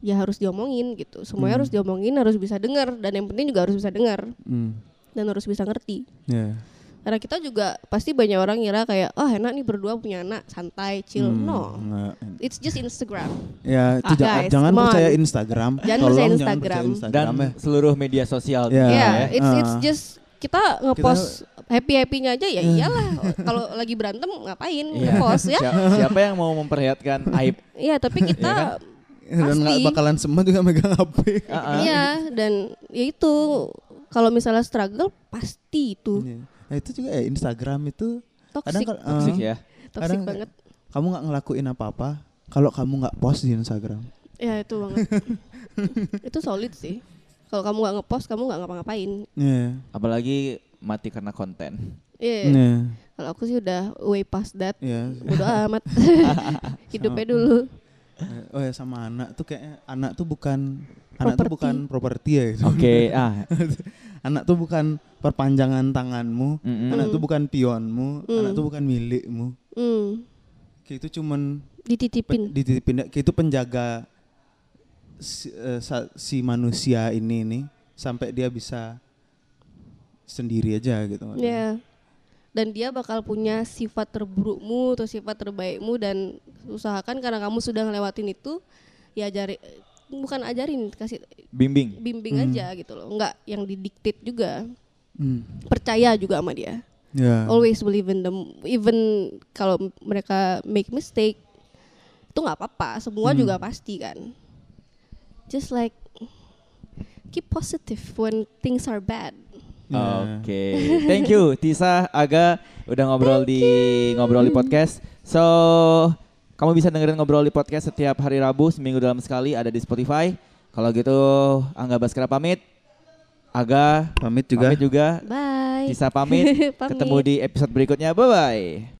ya harus diomongin gitu. Semuanya Hmm. harus diomongin, harus bisa dengar dan yang penting juga harus bisa dengar Hmm. dan harus bisa ngerti. Ya. Karena kita juga pasti banyak orang ngira kayak, oh enak nih berdua punya anak, santai, chill. Hmm, No, it's just Instagram. Ya, itu Ah, jangan, guys, jangan percaya Instagram. Jangan Tolong percaya jangan Instagram. percaya Dan Instagram ya. seluruh media sosial. Ya. juga Ya, ya. it's it's Ah. just kita ngepost happy happynya aja ya iyalah. Kalau lagi berantem ngapain Iya. ngepost ya? Siapa, siapa yang mau memperlihatkan aib? Iya, tapi kita Dan nggak bakalan semua juga megang HP. Ah. iya dan ya itu kalau misalnya struggle pasti itu Iya. Nah itu juga ya Instagram itu kadang toxic, kalau- Toxic eh, ya. toxic kadang banget. kamu nggak ngelakuin apa-apa kalau kamu nggak post di Instagram. Ya itu banget. (laughs) itu solid sih. Kalau kamu nggak ngepost, kamu nggak ngapa-ngapain. Iya. Apalagi mati karena konten. Iya. Iya. Kalau aku sih udah way past that. Iya. Bodo amat. (laughs) Hidupnya dulu. Oh ya sama anak tuh kayak anak tuh bukan anak tuh bukan properti ya gitu. Oke, (laughs) ah. anak tuh bukan perpanjangan tanganmu. Mm-mm. Anak tuh bukan pionmu, Hmm. anak tuh bukan milikmu. Hmm, Kayak itu cuman dititipin. Pe- dititipin kayak itu penjaga si, eh, sa- si manusia ini nih sampai dia bisa sendiri aja gitu. Ya. Dan dia bakal punya sifat terburukmu atau sifat terbaikmu dan usahakan karena kamu sudah ngelewatin itu ya ajari bukan ajarin kasih Bimbing. bimbing Hmm. aja gitu loh. Enggak yang didiktit juga. Hmm. Percaya juga sama dia. Ya. Always believe in them even kalau mereka make mistake itu nggak apa-apa, semua Hmm. juga pasti kan. Just like keep positive when things are bad. Oke, thank you Tisa, Aga udah ngobrol di ngobrol di podcast. So kamu bisa dengerin ngobrol di podcast setiap hari Rabu seminggu dalam sekali ada di Spotify. Kalau gitu Angga Baskara pamit, Aga Pamit juga. pamit juga, Bye. Tisa pamit. (laughs) Pamit. Ketemu di episode berikutnya. Bye bye.